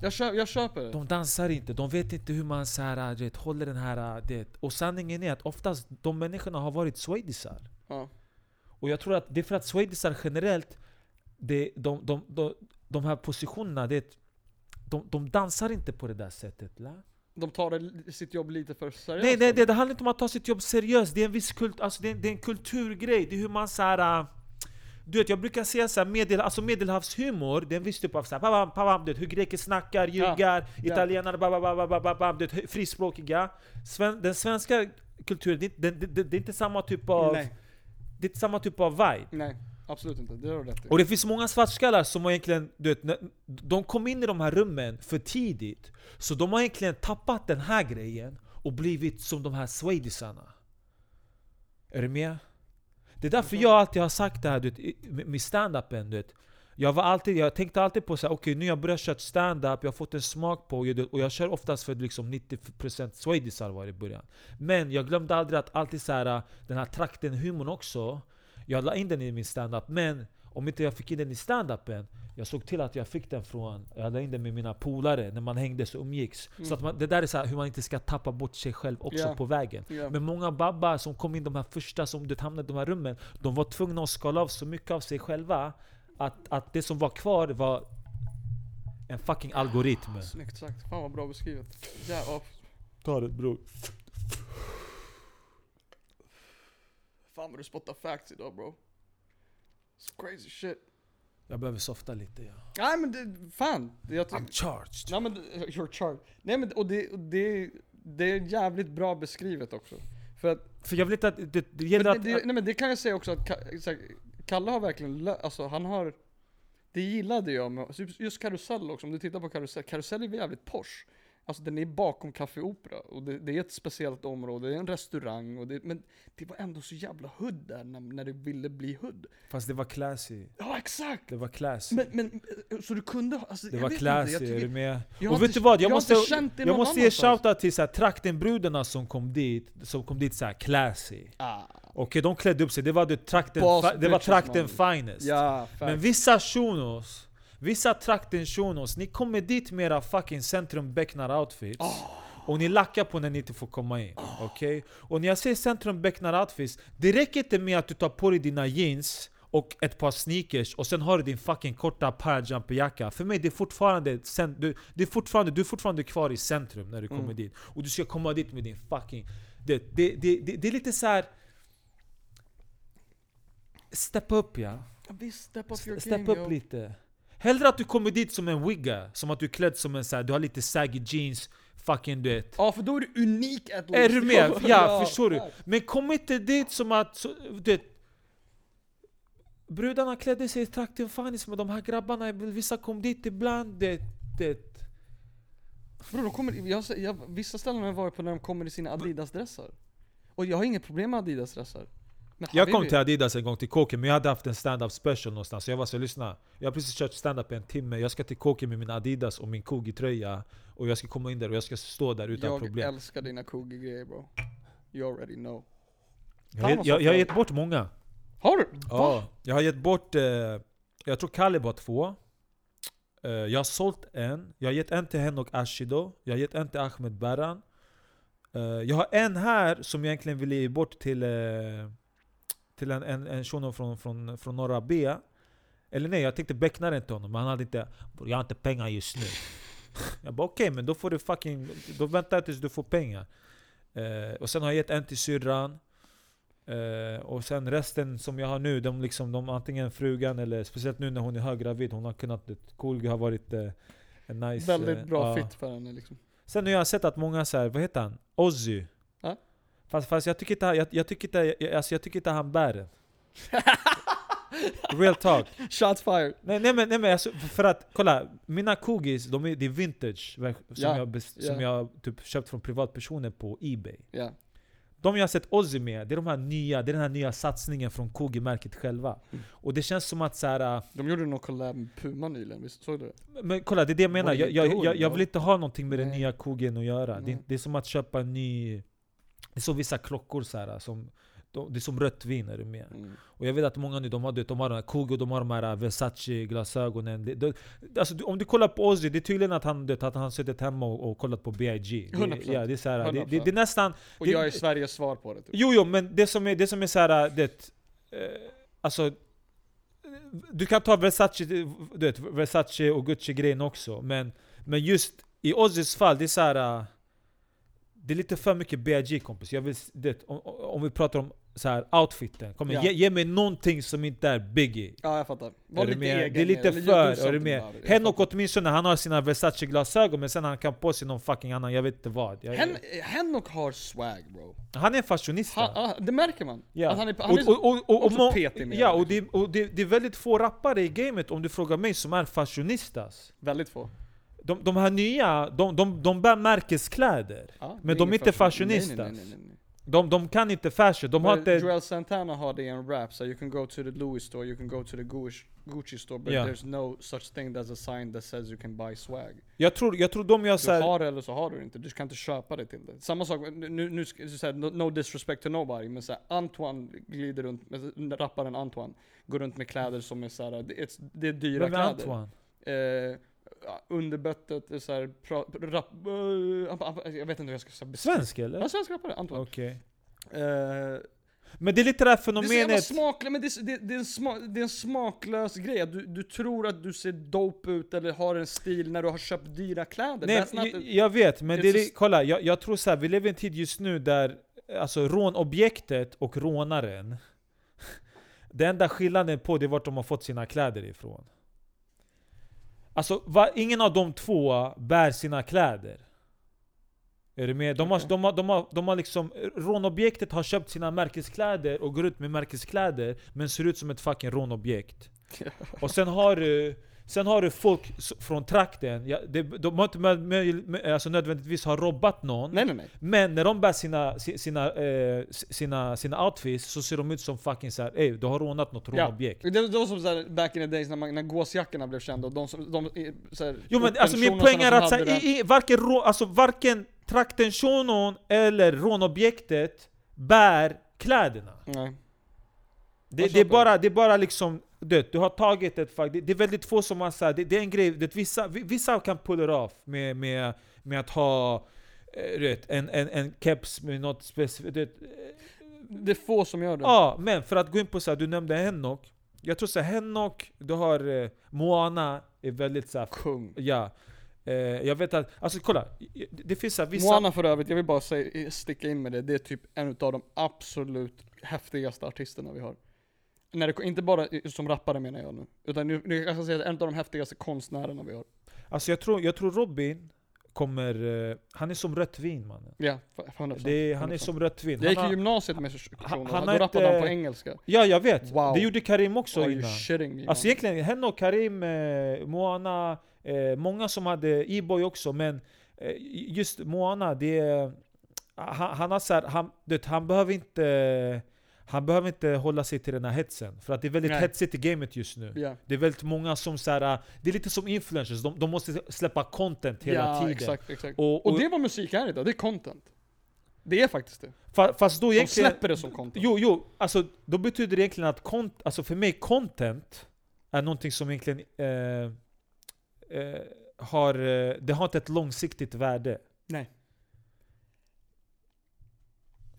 Jag, köp, jag köper det.
De dansar inte, de vet inte hur man så här, du vet, håller den här... Det. Och sanningen är att oftast de människorna har varit swedisar.
Ja.
Och jag tror att det är för att swedisar generellt, det, de, de, de, de här positionerna, det, de, de dansar inte på det där sättet. La?
De tar sitt jobb lite för seriöst.
Nej, nej det, det handlar inte om att ta sitt jobb seriöst, det är en viss kult, alltså det, är, det är en kulturgrej. Det är hur man så här. Du vet, jag brukar säga så här, medel, alltså medelhavshumor, en viss typ av så här, babam, babam, du vet, hur greker snackar, ljugar,
Ja.
italienare, babam, babam, babam, babam, du vet, frispråkiga. Sven, den svenska kulturen, det, det, det, det är inte samma typ av,
Nej.
det är inte samma typ av vibe.
Nej. Absolut inte, det har du rätt i.
Och det finns många svartskallar som har egentligen, du vet, de kom in i de här rummen för tidigt. Så de har egentligen tappat den här grejen och blivit som de här swedisarna. Är du med? Det är därför jag alltid har sagt det här du vet, med stand-upen. Du vet. Jag, var alltid, jag tänkte alltid på så här, okay, nu har jag börjat köra stand-up, jag har fått en smak på det och jag kör oftast för liksom 90% swedisar var det i början. Men jag glömde aldrig att alltid så här, den här trakten-humorn också, jag la in den i min stand-up, men om inte jag fick in den i stand-upen jag såg till att jag fick den från, jag la in den med mina polare när man hängdes och umgicks. Så att man, det där är så här, hur man inte ska tappa bort sig själv också
Ja.
på vägen.
Ja.
Men många babbar som kom in de här första som du hamnade i de här rummen, de var tvungna att skala av så mycket av sig själva att, att det som var kvar var en fucking algoritm.
Snyggt sagt, fan vad bra beskrivet. Ja, ja.
Ta det bror.
Fan vad du spottar facts idag bro. Crazy shit.
Jag behöver softa lite ja.
Nej men det, fan. Jag,
I'm charged.
nej men det- you're charged. Nej men och det, och det, det är jävligt bra beskrivet också. För att
För jag vill inte att det, det gäller att...
det, nej men det kan jag säga också att Ka- så här, Kalle har verkligen, lö- alltså han har Det gillade jag med, just Karusell också, om du tittar på Karusell, Karusell är jävligt posh Alltså den är bakom Café Opera och det, det är ett speciellt område, det är en restaurang och det, men det var ändå så jävla hood där när, när det ville bli hood
Fast det var classy.
Ja exakt!
Det var classy.
Men, men eh, så du kunde ha- alltså,
det
jag
var classy,
inte, jag
är du med?
jag
och vet
inte-
du vad? Jag,
jag
måste, jag måste ge shoutout till så här, traktenbrudarna som kom dit, som kom dit så här classy.
ah,
Okej, de klädde upp sig, det var, det trakten,
Boss
det var trakten finest.
Ja,
Men vissa shunos, vissa trakten shunos, ni kommer dit med era fucking centrum becknar outfits Och ni lackar på när ni inte får komma in, okej? Och när jag säger centrum becknar outfits, det räcker inte med att du tar på dig dina jeans och ett par sneakers och sen har du din fucking korta parajumperjacka För mig det är fortfarande, du, det är fortfarande, du är fortfarande kvar i centrum när du kommer
Mm.
dit Och du ska komma dit med din fucking... Det, det, det, det, det är lite så här. Steppa upp ja
visst, step up your
Steppa
game
upp
yo.
lite. Hellre att du kommer dit som en wigga, som att du är klädd som en så här, du har lite saggy jeans, fucking du vet.
Ja för då är du unik at
Är du med? Ja, förstår du? Men kom inte dit som att, så, du vet, Brudarna klädde sig i trakten fanis med de här grabbarna, vissa kom dit ibland, det, det.
Bror, de kommer, jag, jag, vissa ställen har jag varit på när de kommer i sina Adidas-dressar. Och jag har inget problem med Adidas-dressar.
Jag kom till Adidas en gång till Kåken, men jag hade haft en stand-up special någonstans. Så jag var så lyssna. Jag har precis kört stand-up en timme, jag ska till Kåken med min Adidas och min Kogi-tröja. Och jag ska komma in där och jag ska stå där utan
Jag
problem.
älskar dina Kogi-grejer bro. You already know.
Jag, har gett- jag, jag har gett bort många.
Har du? Va?
Ja, jag har gett bort, eh, jag tror Kalib har två. Eh, jag har sålt en, jag har gett en till Henok Ashido, jag har gett en till Ahmed Baran. Eh, jag har en här som jag egentligen ville ge bort till, eh, till en, en, en shuno från, från, från norra B. Eller nej, jag tänkte beckna den till honom, men han hade inte Jag har inte pengar just nu. jag bara okej, men då får du fucking... Då väntar jag tills du får pengar. Eh, och sen har jag gett en till syrran. Eh, och sen resten som jag har nu, de liksom, de antingen frugan eller speciellt nu när hon är höggravid, hon har kunnat, Kolgi har varit eh, en nice...
Väldigt
eh,
bra
ja.
fit för henne liksom.
Sen har jag sett att många så här, vad heter han? Ozzy. Fast, fast jag tycker inte, jag, jag tycker inte, jag, alltså jag tycker inte han bär den. Real talk.
Shots fired.
Nej, nej men, nej, men alltså, för att kolla, mina kugis, de är, det är vintage som,
Ja,
jag, bes, som
ja.
jag typ köpt från privatpersoner på Ebay.
Ja.
De jag har sett Ozzy med, det är de här nya, det är den här nya satsningen från Kogi-märket själva.
Mm.
Och det känns som att så här, äh,
De gjorde någon collab med Puma nyligen, visst såg du det?
men kolla det är det jag menar, jag, jag, jag, jag vill inte ha någonting med den nya Kogen att göra. Det, det är som att köpa en ny... Det är som vissa klockor så här, som, de, det är som rött vin är du med?
Mm.
Och jag vet att många nu, de har, de har de här Kogo, de har de här Versace-glasögonen. Det, det, alltså, om du kollar på Ozzy, det är tydligen att han, du vet, att han suttit hemma och, och kollat på B.I.G. Det,
100%.
ja, det, är så här, det, det,
100%.
det är nästan...
Och
Det-
jag är Sveriges svar på det typ.
Jo, jo, men det som är, det som är så här, det, eh, alltså, du kan ta Versace, du vet, Versace och Gucci-grejen också, men, men just i Ozzys fall, det är så här. Det är lite för mycket B.I.G kompis. Jag vill, det, om, om vi pratar om så här, outfiten. Kom igen,
Ja.
ge, ge mig någonting som inte är Biggie.
Ja, jag fattar. Var lite
med?
egen
Det är lite för, är du med? Henok åtminstone, han har sina Versace-glasögon men sen han kan på sig någon fucking annan, jag vet inte vad. Jag,
Hen, Henok har swag bro.
han är fashionista.
Han, ah, det märker man.
Ja.
Att han är, han
och,
är
och, och, och, och,
petig med
ja, och, det, och det, det är väldigt få rappare i gamet om du frågar mig som är fashionistas.
väldigt få.
De, de här nya, de, de, de bär märkeskläder.
Ja,
Men de är inte fashionistas.
nej, nej, nej.
De, de kan inte fashion, de har inte...
Joel Santana har det i en rap, so you can go to the Louis store, you can go to the Gucci, store, but
Ja.
there's no such thing as a sign that says you can buy swag.
Jag tror, jag tror de gör
Du
såhär...
har det eller så har du det inte, du kan inte köpa det till det. Samma sak, nu, nu, så no, no disrespect to nobody, men så här, Antoine glider runt, med, rapparen Antoine, går runt med kläder som är såhär, det, är- det är dyra
Vem är
kläder.
Antoine?
Eh, ja, underbettet är såhär, pra, rap, eh, jag vet inte hur jag ska säga.
Svensk eller?
Ja, svensk rappare, Antoine.
Okej.
Eh,
Men det är lite det här
det är så
fenomenet...
smaklöst, men det är, det, det, är en sma, det är en smaklös grej. Du, du tror att du ser dope ut eller har en stil när du har köpt dyra kläder.
Nej, jag, jag vet, men det är,
just-
kolla, jag, jag tror så här, vi lever i en tid just nu där alltså, rånobjektet och rånaren, det enda skillnaden på det är vart de har fått sina kläder ifrån. Alltså, va, ingen av de två bär sina kläder. Är du med? De har,
Okej.
de har, de har, de har liksom, rånobjektet har köpt sina märkeskläder och går ut med märkeskläder, men ser ut som ett fucking rånobjekt. Och sen har du Sen har du folk från trakten, ja, det, de har inte med, alltså nödvändigtvis har robbat någon
Nej nej nej.
Men när de bär sina, si- sina, eh, sina, sina outfits så ser de ut som fucking såhär Ey, du har rånat något
Ja.
rånobjekt
Det var som såhär back in the days när, man, när gåsjackorna blev kända och de som, de, såhär,
Jo men alltså min poäng är att så
hade
här,
det-
i, i, varken, rå, alltså, varken trakten shunon eller rånobjektet bär kläderna
Nej.
Det, det, är bara, det är bara liksom, det, du har tagit ett fack, det, det är väldigt få som har såhär, det, det är en grej, det, vissa, vissa kan pull it off med, med, med att ha eh, du vet, en, en, en keps med något specifikt. du vet,
Det är få som gör det.
Ja, men för att gå in på så här, du nämnde Henok. Jag tror såhär, Henok, du har eh, Moana, är väldigt såhär,
Kung.
ja. Eh, jag vet att, alltså kolla, det, det finns såhär vissa...
Moana för övrigt, jag vill bara säga, sticka in med det, det är typ en av de absolut häftigaste artisterna vi har. När det, inte bara som rappare menar jag nu, utan nu, nu jag säga att en av de häftigaste konstnärerna vi har.
Alltså jag tror, jag tror Robin kommer, eh, han är som rött vin mannen.
Ja, för- för 100%.
Det är, han är
100%.
som rött vin.
Jag gick i gymnasiet med shunon,
han
då
har
rappade han på engelska.
ja jag vet,
Wow.
det gjorde Karim också
Are
innan.
shitting me?
Alltså
man?
egentligen, Henok, Karim, eh, Moana, eh, många som hade E-boy också, men eh, just Moana, det. Han, han har så här, han, du vet, han behöver inte... Han behöver inte hålla sig till den här hetsen, för att det är väldigt
Nej.
hetsigt i gamet just nu.
Ja,
Det är väldigt många som så här, det är lite som influencers, de, de måste släppa content hela
ja
tiden.
exakt, exakt.
Och,
Och
och,
det vad musik är idag, det är content. Det är faktiskt det.
fa- fast då
De
egentligen...
släpper det som content.
Jo, jo, alltså då betyder det egentligen att kont, alltså för mig content är någonting som egentligen eh, eh, har, eh, det har inte ett långsiktigt värde.
Nej.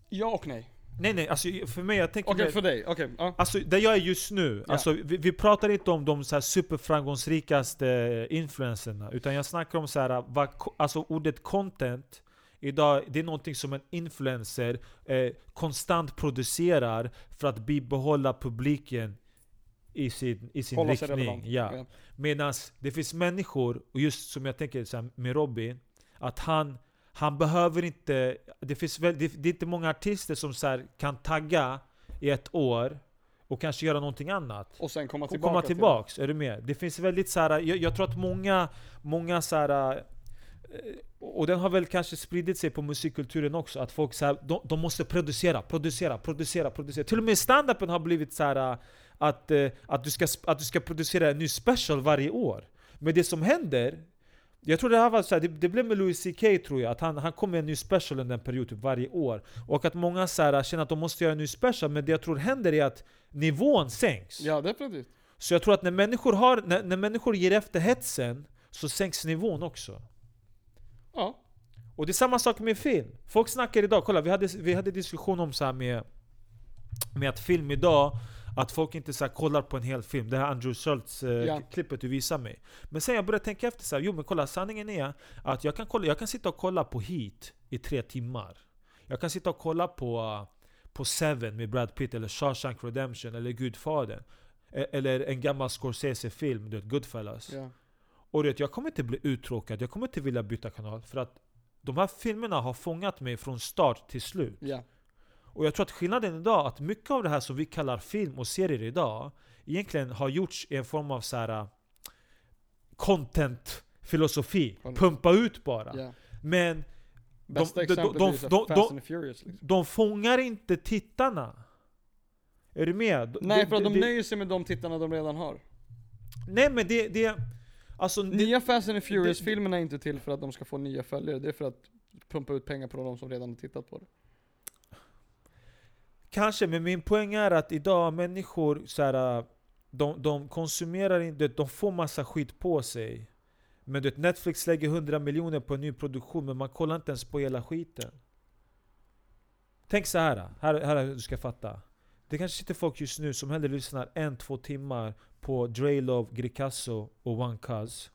Ja och nej.
Nej nej, alltså för mig, jag tänker
Okej,
mer-
för dig. Okej, ja.
Alltså där jag är just nu,
Ja.
alltså, vi, vi pratar inte om de så här superframgångsrikaste influencerna, utan jag snackar om så här, vad, ko- alltså ordet content Idag, det är någonting som en influencer eh, konstant producerar för att bibehålla publiken i sin, i sin
Hålla
riktning. Ja. Medan det finns människor, och just som jag tänker så här, med Robin, att han, han behöver inte... Det, finns väl, det, det är inte många artister som så här, kan tagga i ett år och kanske göra någonting annat.
Och sen komma tillbaka.
komma
till
tillbaks, är du med? Det finns väldigt så här, jag, jag tror att många, många så här, eh, och den har väl kanske spridit sig på musikkulturen också, att folk så här, de, de måste producera, producera, producera, producera. Till och med standupen har blivit så här att, eh, att, du ska, att du ska producera en ny special varje år. Men det som händer, jag tror det här var så här, det, det blev med Louis CK tror jag, att han, han kom med en ny special under en period typ varje år. Och att många så här, känner att de måste göra en ny special, men det jag tror händer är att nivån sänks.
Ja, definitivt.
Så jag tror att när människor, har, när, när människor ger efter hetsen, så sänks nivån också.
Ja.
Och det är samma sak med film. Folk snackar idag, kolla vi hade, vi hade diskussion om så här med, med att film idag, att folk inte så här kollar på en hel film. Det här Andrew Schultz eh, du visade mig. Men sen jag började tänka efter så här, jo men kolla sanningen är att jag kan, kolla, jag kan sitta och kolla på Heat i tre timmar. Jag kan sitta och kolla på, på Seven med Brad Pitt, eller Shawshank Redemption, eller Gudfadern. E- Eller en gammal Scorsese-film, du vet, Goodfellas.
Ja.
Och vet, jag kommer inte bli uttråkad, jag kommer inte vilja byta kanal. För att de här filmerna har fångat mig från start till slut.
Ja.
Och jag tror att skillnaden idag, att mycket av det här som vi kallar film och serier idag, egentligen har gjorts i en form av så här uh, content-filosofi. Pumpa ut bara.
ja.
Men de- de- de-
är
de-
Furious liksom.
de fångar inte tittarna. Är du med?
Nej för att de nöjer sig med de tittarna de redan har.
Nej men det... det alltså, det,
Nya Fast and Furious-filmerna är inte till för att de ska få nya följare, det är för att pumpa ut pengar på de som redan har tittat på det.
Kanske, men min poäng är att idag människor så här, äh, de, de konsumerar inte, de får massa skit på sig. Men du vet, Netflix lägger 100 miljoner på en ny produktion, men man kollar inte ens på hela skiten. Tänk så här, här, här du ska fatta. Det kanske sitter folk just nu som hellre lyssnar en, två timmar på Dre Love, Gricasso och One Cuz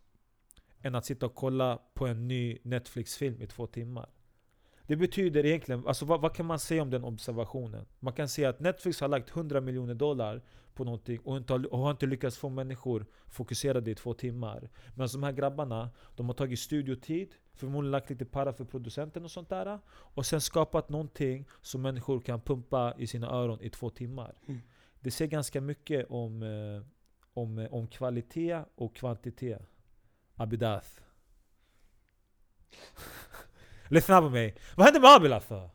än att sitta och kolla på en ny Netflix-film i två timmar. Det betyder egentligen, alltså vad, vad kan man säga om den observationen? Man kan säga att Netflix har lagt 100 miljoner dollar på någonting och, inte har, och har inte lyckats få människor fokuserade i två timmar. Men de här grabbarna, de har tagit studiotid, förmodligen lagt lite para för producenten och sånt där. Och sen skapat någonting som människor kan pumpa i sina öron i två timmar.
Mm.
Det säger ganska mycket om, eh, om, eh, om kvalitet och kvantitet. Abidath. Lyssna på mig. Vad hände med Abil alltså? Han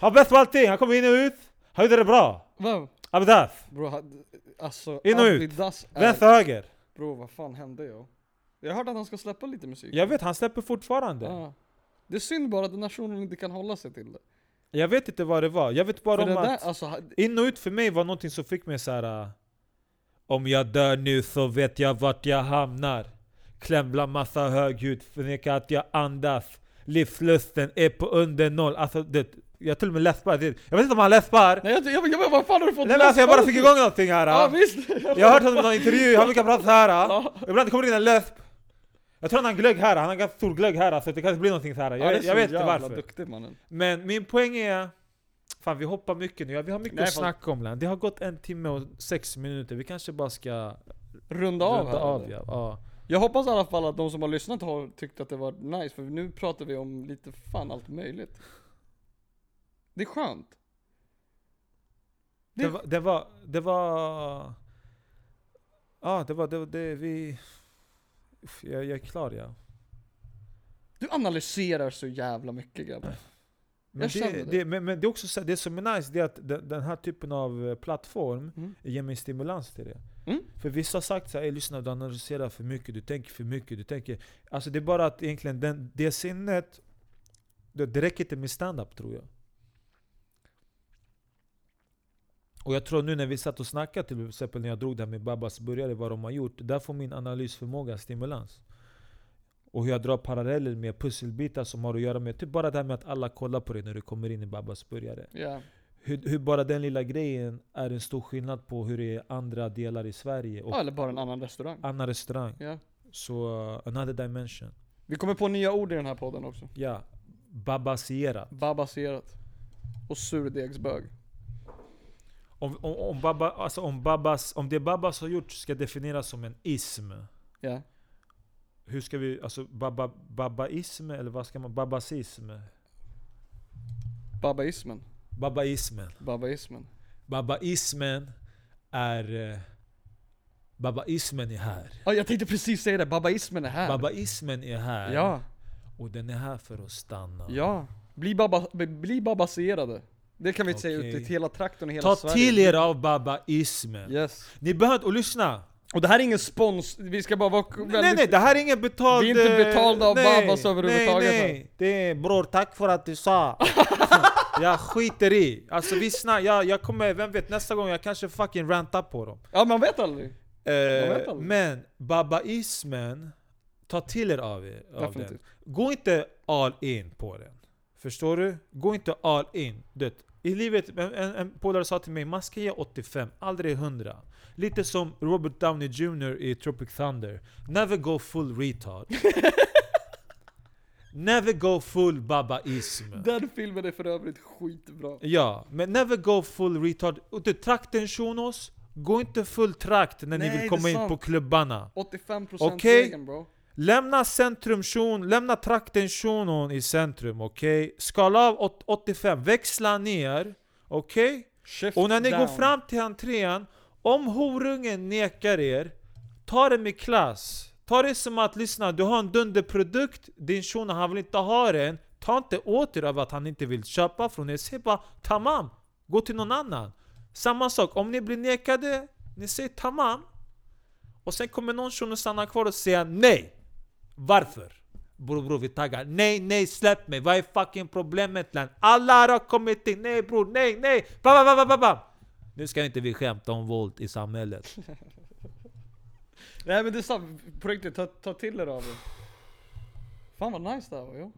var bäst på allting, han kom in och ut. Han gjorde det bra.
Vem?
Abidath.
Bro, alltså
In och ut.
Adidas är...
Vänster, höger.
Bro, vad fan hände jag? Jag hört att han ska släppa lite musik.
Jag vet, han släpper fortfarande.
Ja. Det är synd bara att nationen inte kan hålla sig till det.
Jag vet inte vad det var. Jag vet bara
För
om
det
att
där, alltså,
in och ut för mig var någonting som fick mig så här. äh, Om jag dör nu så vet jag vart jag hamnar. Klämd bland massa högljutt, förnekar att jag andas. Livslusten är på under noll. Alltså det, jag till och med läspar. Jag vet inte om han läspar.
Nej jag, jag, jag, vad fan har du fått
Nej men alltså jag bara fick igång någonting här.
Ja visst!
Jag har hört honom i någon intervju, han brukar prata så här. äh.
Ja.
Ibland kommer det in en läsp. Jag tror han har glögg här, han har ganska stor glögg här så det kanske blir någonting så här.
Ja,
Jag, jag vet inte varför.
duktig mannen.
Men min poäng är... Fan vi hoppar mycket nu, vi har mycket
Nej,
att snacka om land. Det har gått en timme och sex minuter, vi kanske bara ska
Runda av
runda av ja. ja.
Jag hoppas i alla fall att de som har lyssnat har tyckt att det var nice, för nu pratar vi om lite fan allt möjligt. Det är skönt.
Det,
Det-
var, det var... Det var... Ja, det var det, det vi... Uff, Jag, jag är klar ja.
Du analyserar så jävla mycket grabbar.
Men det,
det.
det, men, men det är också så, det som är nice, det är att den, den här typen av eh, plattform
Mm.
ger mig stimulans till det.
Mm.
För vissa har sagt såhär, lyssna du analyserar för mycket, du tänker för mycket, du tänker... Alltså det är bara att egentligen den, det sinnet, det, det räcker inte med stand-up tror jag. Och jag tror nu när vi satt och snackade till exempel när jag drog det här med Babas burgare, vad de har gjort. Där får min analysförmåga stimulans. Och hur jag drar paralleller med pusselbitar som har att göra med typ bara det här med att alla kollar på dig när du kommer in i Babas burgare.
Ja.
Hur, hur bara den lilla grejen är en stor skillnad på hur det är andra delar i Sverige och
ja, eller bara en annan restaurang.
annan restaurang.
Ja.
Så, uh, another dimension.
Vi kommer på nya ord i den här podden också.
Ja. Babasierat.
Babaserat. Och surdegsbög.
Om, om, om, baba, alltså om, babas, om det Babas har gjort ska definieras som en ism.
Ja.
Hur ska vi, alltså baba, babaism eller vad ska man, babasism?
Babaismen.
Babaismen.
Babaismen.
Babaismen är... eh, Babaismen är här.
Ja, jag tänkte precis säga det. Babaismen är här.
Babaismen är här.
Ja.
Och den är här för att stanna.
Ja. Bli, baba, bli babaserade. Det kan vi säga
Okej.
ut i hela trakten och hela
Ta
Sverige.
till er av babaismen.
Yes.
Ni behöver inte, och lyssna!
Och det här är ingen spons, vi ska bara vara väldigt...
Nej nej, det här är ingen betald...
Vi är inte betalda av
nej,
Babas överhuvudtaget,
Nej nej, det är bror tack för att du sa. jag skiter i. Alltså vi snackar, jag, jag kommer, vem vet nästa gång jag kanske fucking rantar på dem.
Ja man vet aldrig. vet
Eh,
aldrig.
men babaismen, ta till er av, er, av den. Gå inte all in på den. Förstår du? Gå inte all in. Det, I livet, en, en, polare sa till mig, man ska ge 85, aldrig 100. Lite som Robert Downey Jr i Tropic Thunder. Never go full retard. Never go full babaism.
Den filmen är för övrigt skitbra.
Ja, men never go full retard. Och det, trakten shunos, gå inte full trakt när
Nej,
ni vill komma in
sant.
på klubbarna.
85%
Okej.
regeln bro.
Lämna centrum shun, lämna trakten shunon i centrum, okej? Skala av åt- 85, växla ner, okej?
Shift
Och när ni
down.
går fram till entrén, om horungen nekar er, ta det med klass. Ta det som att lyssna, du har en dunderprodukt, din shuno han vill inte ha den. Ta inte åt er över att han inte vill köpa från er. Säg bara tamam, gå till någon annan. Samma sak, om ni blir nekade, ni säger tamam. Och sen kommer någon shuno stanna kvar och säga nej. Varför? Bror bror vi taggar. Nej nej släpp mig, vad är fucking problemet land? Alla har kommit in, nej bror, nej nej! Ba, ba, ba, ba. Nu ska inte vi skämta om våld i samhället.
Nej men det är sant, på riktigt, ta, ta till er av det. Fan vad nice det här var jo.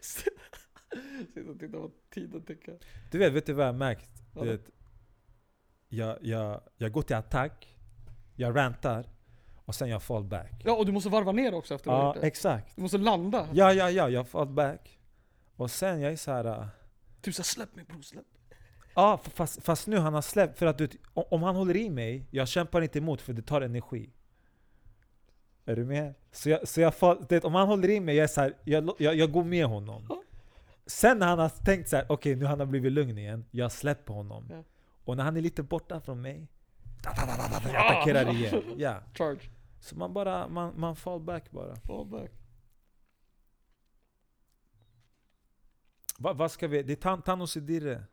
Sitta och titta på tiden tickar.
Du vet, vet du vad jag märkt? Du vet, jag, jag, jag går till attack, jag rantar, och sen jag fall back.
Ja och du måste varva ner också efter har
Ja,
det.
exakt.
Du måste landa.
Ja, ja, ja, jag fall back. Och sen jag är så här. äh,
Typ såhär släpp mig bror, släpp.
Ja, fast, fast nu han har släppt, för att du, om han håller i mig, jag kämpar inte emot för det tar energi. Är du med? Så, jag, så jag, fall- det, om han håller i mig, jag, är så här, jag, jag, jag går med honom. Sen när han har tänkt så här, okej nu har han blivit lugn igen, jag släpper honom.
Ja.
Och när han är lite borta från mig, jag attackerar igen. Ja.
Charge.
Så man bara, man, man fall back bara.
Fall back.
Va, vad ska vi, det är Tan- Thanos och Dirre.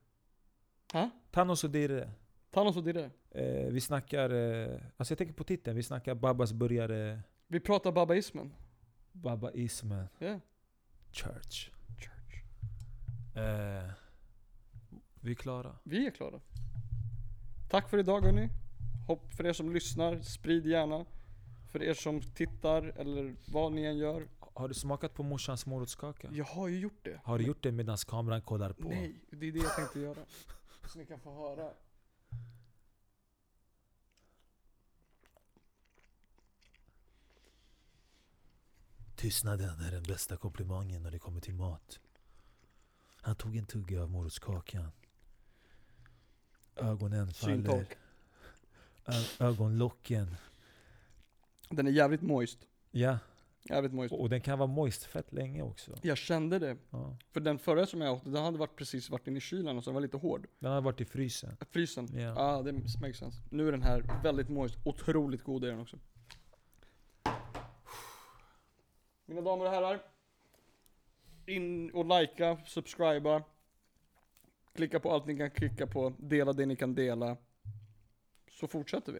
Ha?
Thanos och Dirre.
Thanos och Dirre.
Eh, vi snackar, eh, alltså jag tänker på titeln, vi snackar Babas börjare,
Vi pratar babaismen.
Babaismen,
Ja.
Church.
Church.
Eh, vi är klara.
Vi är klara. Tack för idag hörni. Hopp för er som lyssnar, sprid gärna. För er som tittar eller vad ni än gör.
Har du smakat på morsans morotskaka?
Jag har ju gjort det.
Har du gjort det medan kameran kollar på?
Nej, det är det jag tänkte göra. Så ni kan få höra.
Tystnaden är den bästa komplimangen när det kommer till mat. Han tog en tugga av morotskakan. Ögonen faller.
Syntolk.
Ö- ögonlocken.
Den är jävligt moist.
Ja,
Jävligt moist.
och den kan vara moist fett länge också.
Jag kände det.
Ja.
För den förra som jag åt, den hade varit precis varit inne i kylen och så den var lite hård.
Den har varit i frysen.
Frysen. Ja,
Ja.
ah, det makes sense. Nu är den här väldigt moist. Otroligt god är den också. Mina damer och herrar. In och likea, subscriba. Klicka på allt ni kan klicka på. Dela det ni kan dela. Så fortsätter vi.